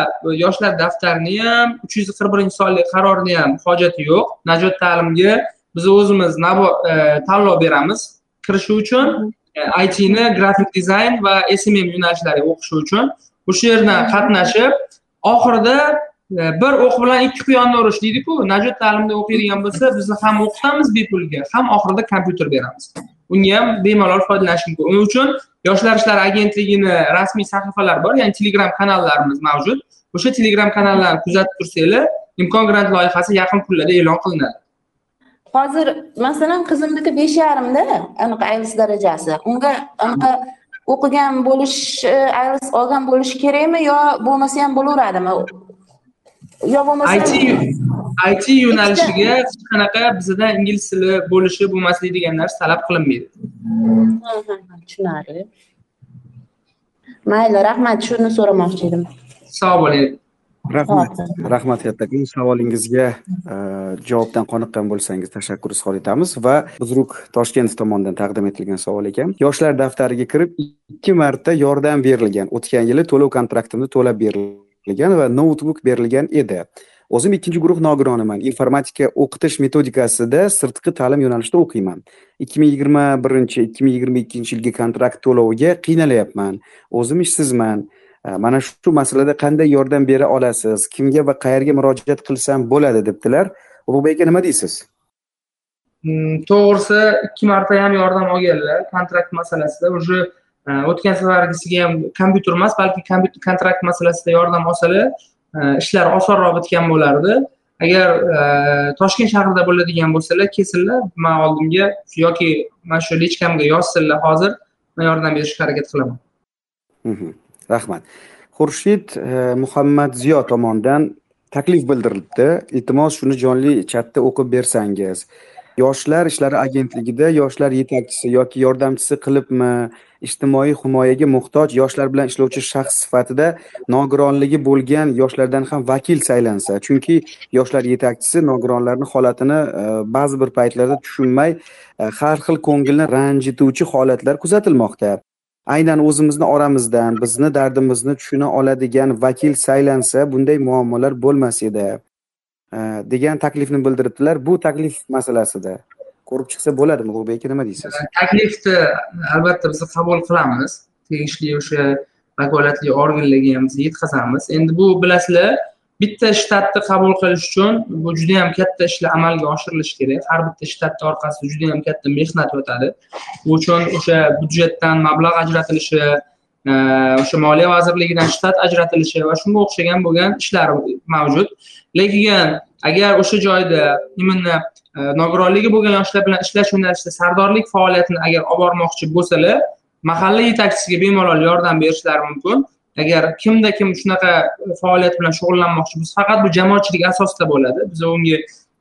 yoshlar daftarini ham uch yuz qirq birinchi sonli qarorni ham hojati yo'q. Najot ta'limga biz o'zimiz e, tanlov beramiz kirishi uchun e, itni grafik dizayn va smm yo'nalishlariga o'qishi uchun o'sha yerdan qatnashib oxirida e, bir o'q bilan ikki quyonni urish deydiku najot ta'limda o'qiydigan bo'lsa bizni ham o'qitamiz bepulga ham oxirida kompyuter beramiz. Unga ham bemalol foydalanish mumkin. Uning uchun yoshlar ishlari agentligini rasmiy sahifalari bor ya'ni telegram kanallarimiz mavjud. O'sha telegram kanallarni kuzatib tursanglar imkon grant loyihasi yaqin kunlarda e'lon qilinadi hozir masalan qizimniki besh yarimda anaqa ayls darajasi. Unga anaqa o'qigan bo'lish ayls olgan bo'lishi kerakmi yo bo'lmasa ham bo'laveradimi? Yo bo'lmasa it it yo'nalishiga hech qanaqa bizada ingliz tili bo'lishi bo'lmasligi degan narsa talab qilinmaydi. Tushunarli. Mayli rahmat shuni so'ramoqchi edim. Sog' bo'ling rahmat. Rahmat. Kattakon savolingizga e, javobdan qoniqqan bo'lsangiz tashakkur izhor etamiz va bizruk toshkent tomonidan taqdim etilgan savol ekan. Yoshlar daftariga kirib ikki marta yordam berilgan o'tgan yili to'lov kontraktimni to'lab berilgan va noutbuk berilgan edi. O'zim ikkinchi guruh nogironiman informatika o'qitish metodikasida sirtqi ta'lim yo'nalishida o'qiyman. ikki ming yigirma birinchi ikki ming yigirma ikkinchi yilgi kontrakt to'loviga qiynalyapman o'zim ishsizman mana shu masalada qanday yordam bera olasiz? Kimga va qayerga murojaat qilsam bo'ladi? debdilar. Ulug'bek aka nima deysiz? Hmm, to'g'risi ikki marta ham yordam olganlar kontrakt masalasida. Уже o'tgan safargisiga ham kompyuter emas balki kontrakt masalasida yordam olsalar ishlar osonroq bitgan bo'lardi. Agar toshkent shahrida bo'ladigan bo'lsalar kelsinlar man oldimga yoki mana shu lichkamga yozsinlar hozir man yordam berishga harakat qilaman. Rahmat. Xurshid e, muhammadziyo tomonidan taklif bildirilibdi. Iltimos shuni jonli chatda o'qib bersangiz. Yoshlar ishlari agentligida yoshlar yetakchisi yoki yordamchisi qilibmi? Ijtimoiy himoyaga muhtoj yoshlar bilan ishlovchi shaxs sifatida nogironligi bo'lgan yoshlardan ham vakil saylansa chunki yoshlar yetakchisi nogironlarni holatini e, ba'zi bir paytlarda tushunmay e, har xil ko'ngilni ranjituvchi holatlar kuzatilmoqda. Aynan o'zimizni oramizdan bizni dardimizni tushuna oladigan vakil saylansa bunday muammolar bo'lmas edi degan taklifni bildiribdilar. Bu taklif masalasida ko'rib chiqsa bo'ladimi? Ulug'bek aka nima deysiz? Taklifni albatta biz qabul qilamiz. Tegishli o'sha vakolatli organlarga ham biz yetkazamiz endi bu bilasizlar bitta shtatni qabul qilish uchun bu juda yam katta ishlar amalga oshirilishi kerak. Har bitta shtatni orqasida juda yam katta mehnat yotadi bu uchun o'sha byudjetdan mablag' ajratilishi e, o'sha moliya vazirligidan shtat ajratilishi va shunga o'xshagan bo'lgan ishlar mavjud. Lekin agar o'sha joyda именно e, nogironligi bo'lgan yoshlar bilan ishlash yo'nalishida sardorlik faoliyatini agar olib bormoqchi bo'lsalar mahalla yetakchisiga bemalol yordam berishlari mumkin. Agar kimda kim shunaqa faoliyat bilan shug'ullanmoqchi bo'lsa faqat bu jamoatchilik asosida bo'ladi. Biz unga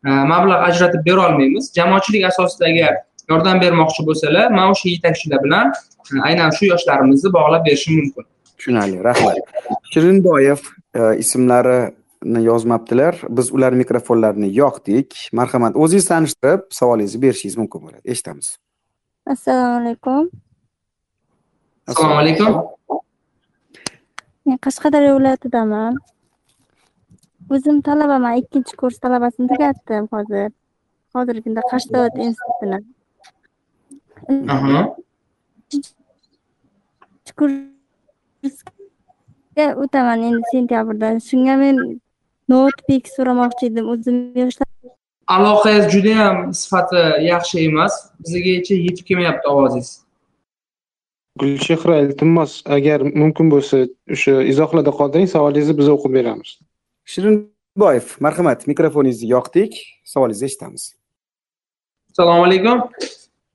e, mablag' ajratib berolmaymiz jamoatchilik asosida agar yordam bermoqchi bo'lsalar mana o'sha yetakchilar bilan aynan shu yoshlarimizni bog'lab berishim mumkin. Tushunarli rahmat. Shirinboyev e, ismlarini yozmabdilar. Biz ular mikrofonlarini yoqdik. Marhamat o'zingizni tanishtirib savolingizni berishingiz mumkin bo'ladi. Eshitamiz. Assalomu alaykum. Assalomu alaykum men qashqadaryo viloyatidaman. O'zim talabaman ikkinchi kurs talabasini tugatdim hozir. Hozirgi kunda qarshi davlat institutini kursga o'taman endi sentyabrda shunga men notepik so'ramoqchi edim. O'zim aloqangiz judayam sifati yaxshi emas. Bizgacha yetib kelmayapti ovozingiz gulchehra iltimos agar mumkin bo'lsa o'sha izohlarda qoldiring savolingizni biz o'qib beramiz. Shirinboyev marhamat mikrofoningizni yoqdik savolingizni eshitamiz. Assalomu alaykum.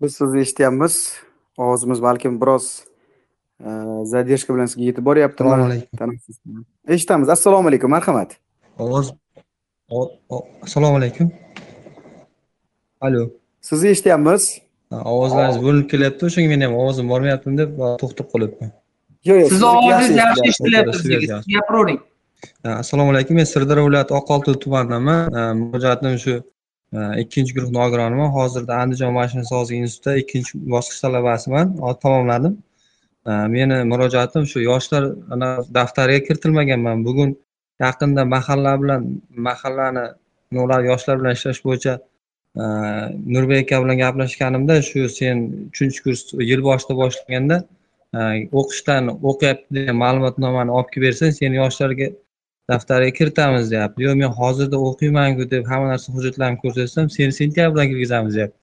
Biz sizni eshityapmiz. Ovozimiz balkim biroz задержка bilan sizga yetib boryaptimi? Assalomu alaykum. Eshitamiz. Assalomu alaykum marhamat. Ovoz assalomu alaykum. Alo. Sizni eshityapmiz ovozlaringiz bo'linib kelyapti o'shanga men ham ovozim bormayaptimi deb to'xtab qolyapman. Yo'q yo'q sizni ovozingiz yaxshi eshitilyapti bizga gapiravering assalomu alaykum men sirdaryo viloyati oqolti tumanidaman murojaatim shu ikkinchi guruh nogironiman hozirda andijon mashina sozlik institutida ikkinchi bosqich talabasiman. Hozir tamomladim. Meni murojaatim shu yoshlar daftariga kiritilmaganman. Bugun yaqinda mahalla bilan mahallani ular yoshlar bilan ishlash bo'yicha nurbek aka bilan gaplashganimda shu sen uchinchi kurs yil boshida boshlaganda e, o'qishdan o'qiyapti degan ma'lumotnomani olib kelib bersang seni yoshlarga daftariga kiritamiz deyapti. Yo'q men hozirda o'qiymanku deb hamma narsa hujjatlarimni ko'rsatsam seni sentyabrdan kirgizamiz deyapti.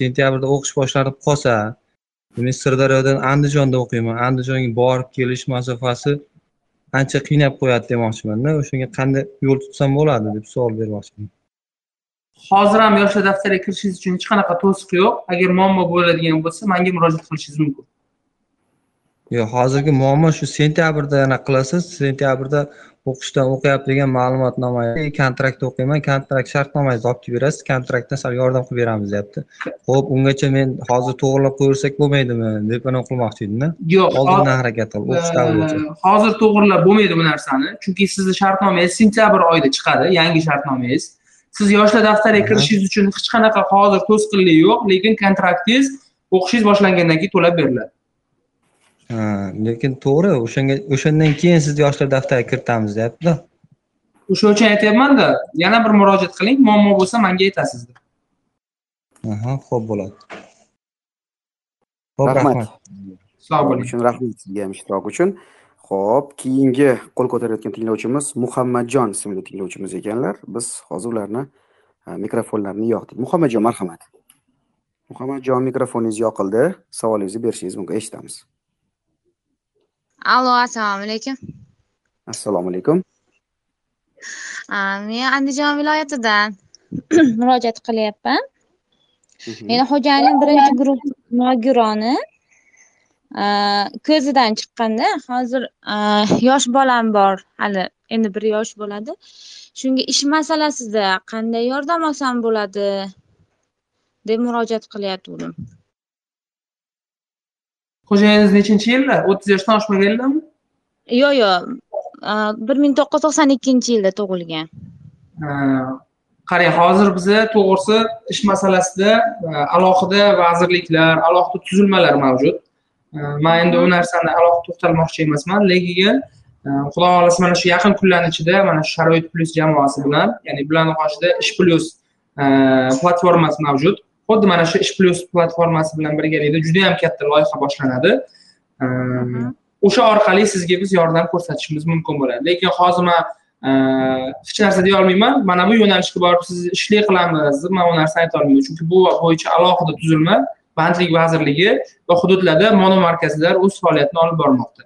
Sentyabrda o'qish boshlanib qolsa men sirdaryodan andijonda o'qiyman. Andijonga borib kelish masofasi ancha qiynab qo'yadi demoqchimanda. O'shanga qanday yo'l tutsam bo'ladi deb savol bermoqchiman. Hozir ham yoshlar daftariga kirishingiz uchun hech qanaqa to'siq yo'q. Agar muammo bo'ladigan bo'lsa manga murojaat qilishingiz mumkin. Yo'q hozirgi muammo shu sentyabrda anaqa qilasiz. Sentyabrda o'qishdan o'qiyapti degan ma'lumotnoma kontraktda o'qiyman. Kontrakt shartnomangizni olib kelib berasiz. Kontraktdan sal yordam qilib beramiz deyapti. Ho'p ungacha men hozir to'g'irlab qo'yaversak bo'lmaydimi deb anaqa qilmoqchi edimda. Yo'q oldindan harakat qil o'qish davrigacha hozir to'g'irlab bo'lmaydi bu narsani? Chunki sizni shartnomangiz sentyabr oyida chiqadi. Yangi shartnomangiz siz yoshlar daftariga kirishingiz uchun hech qanaqa hozir to'sqinlik yo'q lekin kontraktingiz o'qishingiz boshlangandan keyin to'lab beriladi. Lekin to'g'ri o'shanga o'shandan keyin sizni yoshlar daftariga kiritamiz deyaptida. O'sha uchun aytyapmanda yana bir murojaat qiling muammo bo'lsa manga aytasiz deb aha ho'p bo'ladi. Ho'p rahmat. sog' bo'ling. Uchun rahmat sizga ham ishtirok uchun ho'p keyingi qo'l ko'tarayotgan tinglovchimiz muhammadjon ismli tinglovchimiz ekanlar biz hozir ularni mikrofonlarini yoqdik muhammadjon marhamat muhammadjon mikrofoningiz yoqildi savolingizni berishingiz mumkin eshitamiz Allo, assalomu alaykum. Assalomu alaykum. Men Andijon viloyatidan murojaat qilyapman. Meni xo'jayinim birinchi guruh nogironi ko'zidan chiqqanda hozir yosh bolam bor hali. Endi bir yosh bo'ladi. Shunga ish masalasida qanday yordam olsam bo'ladi deb murojaat qilyotgandim xo'jayingiz nechinchi yilda? o'ttiz yoshdan oshmaganlarmi yo'q yo'q. Bir ming to'qqiz yuz to'qson ikkinchi yilda tug'ilgan. Qarang hozir biza to'g'risi ish masalasida alohida vazirliklar alohida tuzilmalar mavjud man endi u narsani alohida to'xtalmoqchi emasman. Lekin xudo xohlasa mana shu yaqin kunlarni ichida mana shu sharoit plyus jamoasi bilan ya'ni bularni qoshida ish plyus platformasi mavjud. Xuddi mana shu ish plyus platformasi bilan birgalikda juda yam katta loyiha boshlanadi. O'sha orqali sizga biz yordam ko'rsatishimiz mumkin bo'ladi. Lekin hozir man hech narsa deya olmayman. Mana bu yo'nalishga borib siz ishli qilamiz deb man u narsani ayta olmayman. Chunki bu bo'yicha alohida tuzilma bandlik vazirligi va hududlarda mono markazlar o'z faoliyatini olib bormoqda.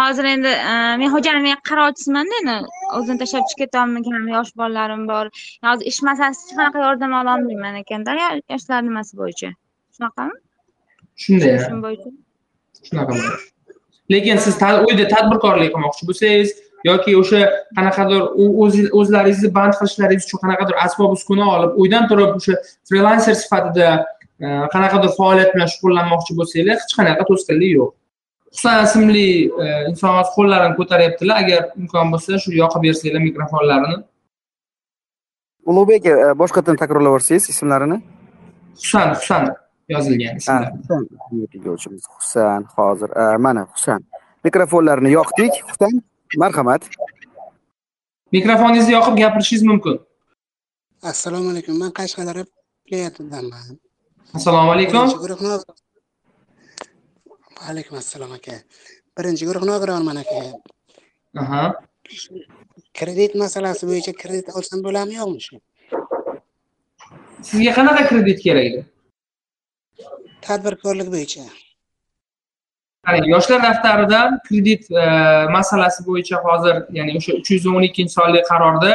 Hozir endi men xo'jayin men qarovchisimanda endi. O'zini tashlab chiqib ketolmagan yosh bolalarim bor. Hozir ish masalasida hech qanaqa yordam ololmayman ekanda yoshlar nimasi bo'yicha? Shunaqami? Shunday shunaqa lekin siz uyda tadbirkorlik qilmoqchi bo'lsangiz yoki o'sha qanaqadir o'zlaringizni band qilishlaringiz uchun qanaqadir asbob uskuna olib uydan turib o'sha frilanser sifatida qanaqadir faoliyat bilan shug'ullanmoqchi bo'lsanglar hech qanaqa to'sqinlik yo'q. Husan ismli inson hozir qo'llarini ko'taryaptilar. Agar imkon bo'lsa shu yoqib bersanglar mikrofonlarini. Ulug'bek boshqatdan takrorlab yuborsangiz ismlarini? Husan husan yozilgan husan hozir mana husan mikrofonlarni yoqdik. Husan marhamat. Mikrofoningizni yoqib gapirishingiz mumkin. Assalomu alaykum. Man qashqadaryo viloyatidanman assalomu alaykum. Alaykum assalom aka. Birinchi guruh nogironman aka. Aha. Kredit masalasi bo'yicha kredit olsam bo'ladimi yo'qmi shu? Sizga qanaqa kredit kerak? Edi tadbirkorlik bo'yicha qarang yoshlar daftaridan kredit masalasi bo'yicha hozir ya'ni o'sha uch yuz o'n ikkinchi sonli qarorda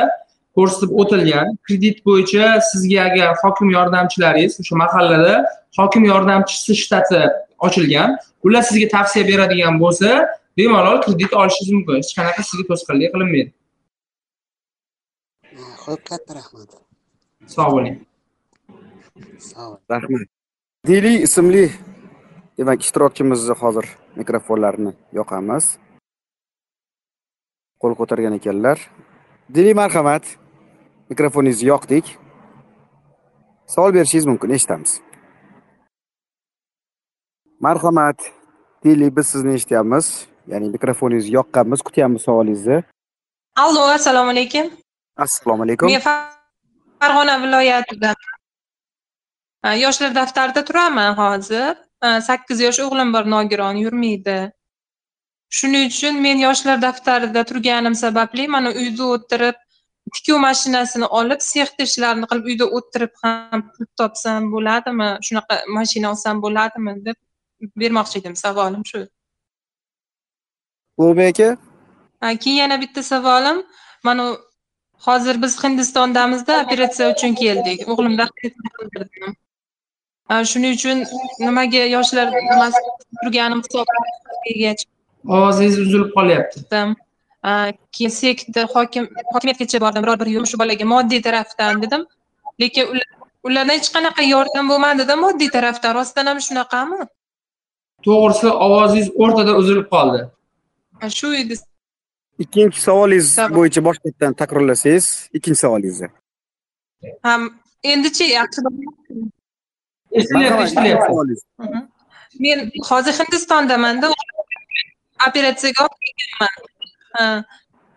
ko'rsatib o'tilgan. Kredit bo'yicha sizga agar hokim yordamchilaringiz o'sha mahallada hokim yordamchisi shtati ochilgan ular sizga tavsiya beradigan bo'lsa bemalol kredit olishingiz mumkin. Hech qanaqa sizga to'sqinlik qilinmaydi. Ho'p katta rahmat. Sog' bo'ling. Sog' rahmat. Dili ismli demak ishtirokchimizni hozir mikrofonlarini yoqamiz. Qo'l ko'targan ekanlar. Dili marhamat. Mikrofoningizni yoqdik savol berishingiz mumkin eshitamiz. Marhamat. Dili biz sizni eshityapmiz. Ya'ni mikrofoningizni yoqqanmiz kutyapmiz savolingizni. Allo assalomu alaykum. Assalomu alaykum. Men farg'ona viloyatidan yoshlar daftarida turaman hozir sakkiz yosh o'g'lim bor nogiron yurmaydi. Shuning uchun men yoshlar daftarida turganim sababli mana uyda o'tirib tikuv mashinasini olib sexda ishlarini qilib uyda o'tirib ham pul topsam bo'ladimi shunaqa mashina olsam bo'ladimi deb bermoqchi edim. Savolim shu. Ulug'bek aka? Keyin yana bitta savolim. Mana hozir biz hindistondamizda operatsiya uchun keldik. O'g'limda shuning uchun nimaga yoshlar turganim hisobiga ovozingiz uzilib qolyapti. Keyin sekda hokim hokimiyatgacha bordim biror bir shu bolaga moddiy tarafdan dedim. Lekin ulardan hech qanaqa yordam bo'lmadida moddiy tarafdan rostdan ham shunaqami? To'g'risi ovozingiz o'rtada uzilib qoldi. Shu edi. Ikkinchi savolingiz bo'yicha boshqatdan takrorlasangiz ikkinchi savolingizni ham endichi yaxshi men hozir hindistondamanda operatsiyaga olib kelganman.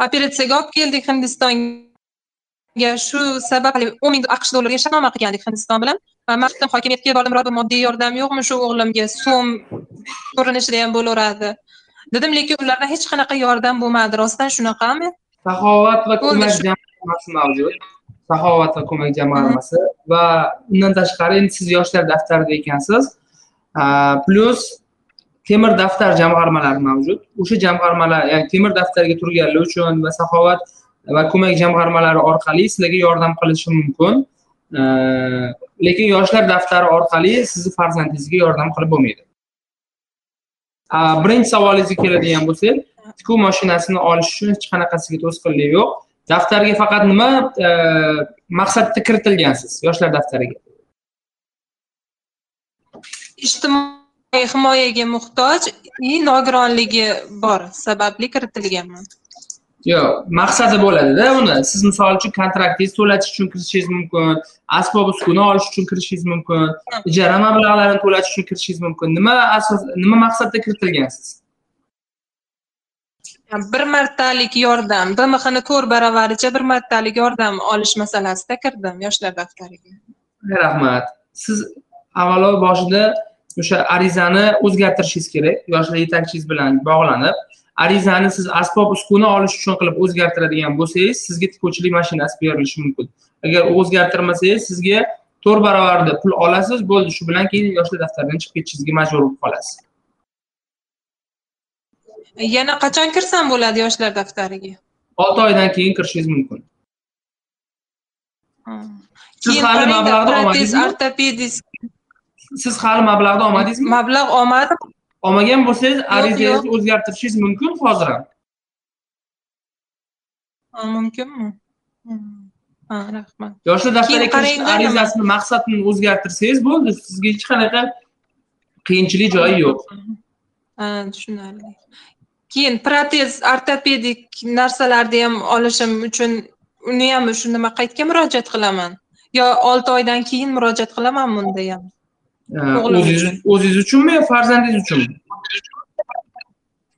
Operatsiyaga olib keldik hindistonga. Shu sababli o'n ming aqsh dollariga shartnoma qilgandik hindiston bilan. Man hokimiyatga bordim biror bir moddiy yordam yo'qmi shu o'g'limga? So'm ko'rinishida ham bo'laveradi. Dedim lekin ulardan hech qanaqa yordam bo'lmadi. Rostdan shunaqami? Saxovat va ko'mak mavjud saxovat va ko'mak jamg'armasi va undan tashqari endi siz yoshlar daftarida ekansiz. Plyus temir daftar jamg'armalari mavjud. O'sha jamg'armalar ya'ni temir daftarga turganlar uchun va saxovat va ko'mak jamg'armalari orqali sizlarga yordam qilishi mumkin. Lekin yoshlar daftari orqali sizni farzandingizga yordam qilib bo'lmaydi. Birinchi savolingizga keladigan bo'lsak tikuv mashinasini olish uchun hech qanaqasiga to'sqinlik yo'q. Daftarga faqat nima e, maqsadda kiritilgansiz yoshlar daftariga ijtimoiy himoyaga muhtoj и nogironligi bor sababli kiritilganman. Yo'q maqsadi bo'ladida uni. Siz misol uchun kontraktingizni to'latish uchun kirishingiz mumkin asbob uskuna olish uchun kirishingiz mumkin ijara mablag'larini to'latish uchun kirishingiz mumkin. Nima asos nima maqsadda kiritilgansiz bir martalik yordam bmxni to'rt baravaricha bir martalik yordam olish masalasida kirdim yoshlar daftariga rahmat. Siz avvalo boshida o'sha arizani o'zgartirishingiz kerak yoshlar yetakchingiz bilan bog'lanib arizani siz asbob uskuna olish uchun qilib o'zgartiradigan bo'lsangiz sizga tikuvchilik mashinasi berilishi mumkin. Agar o'zgartirmasangiz sizga to'rt baravarida pul olasiz bo'ldi. Shu bilan keyin yoshlar daftaridan chiqib ketishingizga majbur bo'lib qolasiz. Yana qachon kirsam bo'ladi yoshlar daftariga? Olti oydan keyin kirishingiz mumkin. Siz hali mablag'ni olmadingizmi? ortopedist. Siz hali mablag'ni olmadingizmi? Mablag' olmadim. Olmagan bo'lsangiz arizangizni o'zgartirishingiz mumkin hozir ham. Ha, mumkinmi? Ha rahmat. Yoshlar daftariga kirish arizasini maqsadini o'zgartirsangiz bo'ldi. Sizga hech qanaqa qiyinchilik joyi yo'q. Tushunarli keyin protez ortopedik narsalarni ham olishim uchun uni ham shu nima qayerga murojaat qilaman? Yo olti oydan keyin murojaat qilamanmi unda ham? O'zingiz uchun. o'zingiz uchunmi yo farzandingiz uchunmi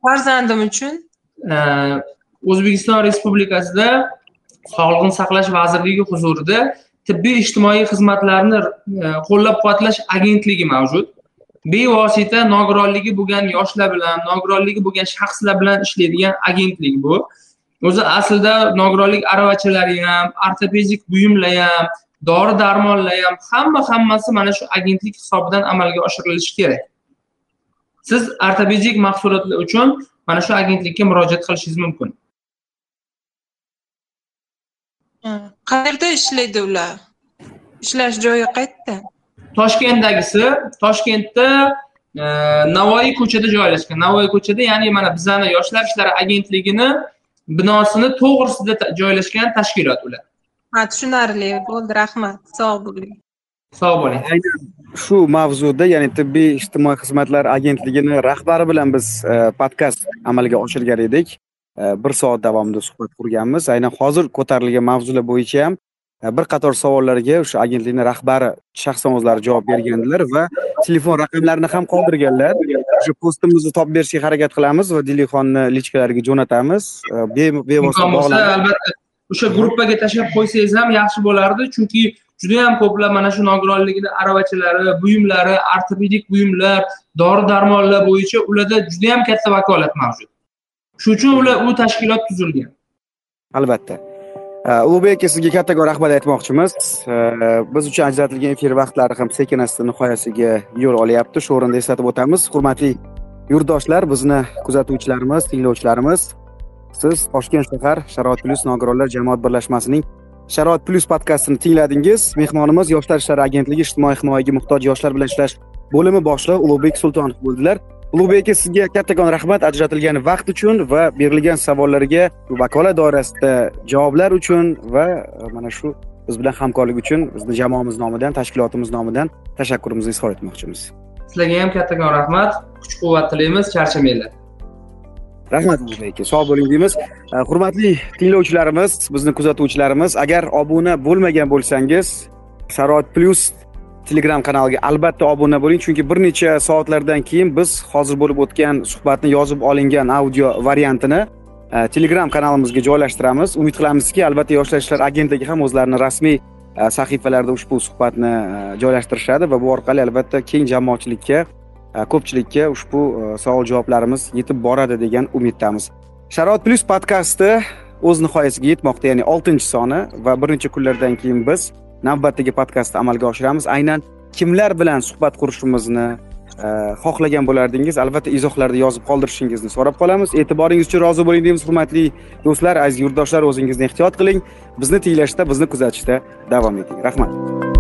farzandim uchun. O'zbekiston respublikasida sog'liqni saqlash vazirligi huzurida tibbiy ijtimoiy xizmatlarni e, qo'llab quvvatlash agentligi mavjud bevosita nogironligi bo'lgan yoshlar bilan nogironligi bo'lgan shaxslar bilan ishlaydigan agentlik bu. O'zi aslida nogironlik aravachalari ham ortopedik buyumlar ham dori darmonlar ham hamma hammasi mana shu agentlik hisobidan amalga oshirilishi kerak. Siz ortopedik mahsulotlar uchun mana shu agentlikka murojaat qilishingiz mumkin. Qayerda ishlaydi ular? Ishlash joyi qayerda? Toshkentdagisi toshkentda e, navoiy ko'chada joylashgan. Navoiy ko'chada ya'ni mana bizani yoshlar ishlari agentligini binosini to'g'risida joylashgan tashkilot ular. Ha tushunarli. Bo'ldi rahmat. Sog' bo'ling. Sog' bo'ling. Shu mavzuda ya'ni tibbiy ijtimoiy xizmatlar agentligini rahbari bilan biz e, podkast amalga oshirgan edik. E, bir soat davomida suhbat qurganmiz. Aynan hozir ko'tarilgan mavzular bo'yicha ham bir qator savollarga o'sha agentlikni rahbari shaxsan o'zlari javob bergandilar va telefon raqamlarini ham qoldirganlar. O'sha postimizni topib berishga harakat qilamiz va dilixonni lichkalariga jo'natamiz. E, be- bevosita bo'lsa bog'lanib albatta o'sha gruppaga tashlab qo'ysangiz ham yaxshi bo'lardi. Chunki juda yam ko'plab mana shu nogironligini aravachalari buyumlari ortopedik buyumlar dori darmonlar bo'yicha ularda juda yam katta vakolat mavjud. Shuning uchun ular u tashkilot tuzilgan. Albatta. E, Э, ulug'bek aka sizga kattakon rahmat aytmoqchimiz. Э, biz uchun ajratilgan efir vaqtlari ham sekin asta nihoyasiga yo'l olyapti. Shu o'rinda eslatib o'tamiz. Hurmatli yurtdoshlar bizni kuzatuvchilarimiz tinglovchilarimiz siz toshkent shahar sharoit plyus nogironlar jamoat birlashmasining sharoit plyus podkastini tingladingiz. Mehmonimiz yoshlar ishlari agentligi ijtimoiy himoyaga muhtoj yoshlar bilan ishlash bo'limi boshlig'i ulug'bek sultonov bo'ldilar. Ulug'bek aka sizga kattakon rahmat ajratilgan vaqt uchun va berilgan savollarga vakolat doirasida javoblar uchun va e, mana shu biz bilan hamkorlik uchun bizni jamoamiz nomidan tashkilotimiz nomidan tashakkurimizni izhor etmoqchimiz. Sizlarga ham kattakon rahmat. Kuch quvvat tilaymiz. Charchamanglar rahmat ulug'bek. Aka sog' bo'ling deymiz. E, hurmatli tinglovchilarimiz bizni kuzatuvchilarimiz agar obuna bo'lmagan bo'lsangiz sharoit plyus telegram kanaliga albatta obuna bo'ling. Chunki bir necha soatlardan keyin biz hozir bo'lib o'tgan suhbatni yozib olingan audio variantini e, telegram kanalimizga joylashtiramiz. Umid qilamizki albatta yoshlar ishlari agentligi ham o'zlarini rasmiy e, sahifalarida ushbu suhbatni e, joylashtirishadi va bu orqali albatta keng jamoatchilikka ko'pchilikka ushbu savol javoblarimiz yetib boradi degan umiddamiz. Sharoit plyus podkasti o'z nihoyasiga yetmoqda ya'ni oltinchi soni va bir necha kunlardan keyin biz navbatdagi podkastni amalga oshiramiz. Aynan kimlar bilan suhbat qurishimizni e, xohlagan bo'lardingiz albatta izohlarda yozib qoldirishingizni so'rab qolamiz. E'tiboringiz uchun rozi bo'ling deymiz hurmatli do'stlar aziz yurtdoshlar o'zingizni ehtiyot qiling. Bizni tinglashda bizni kuzatishda davom eting. Rahmat.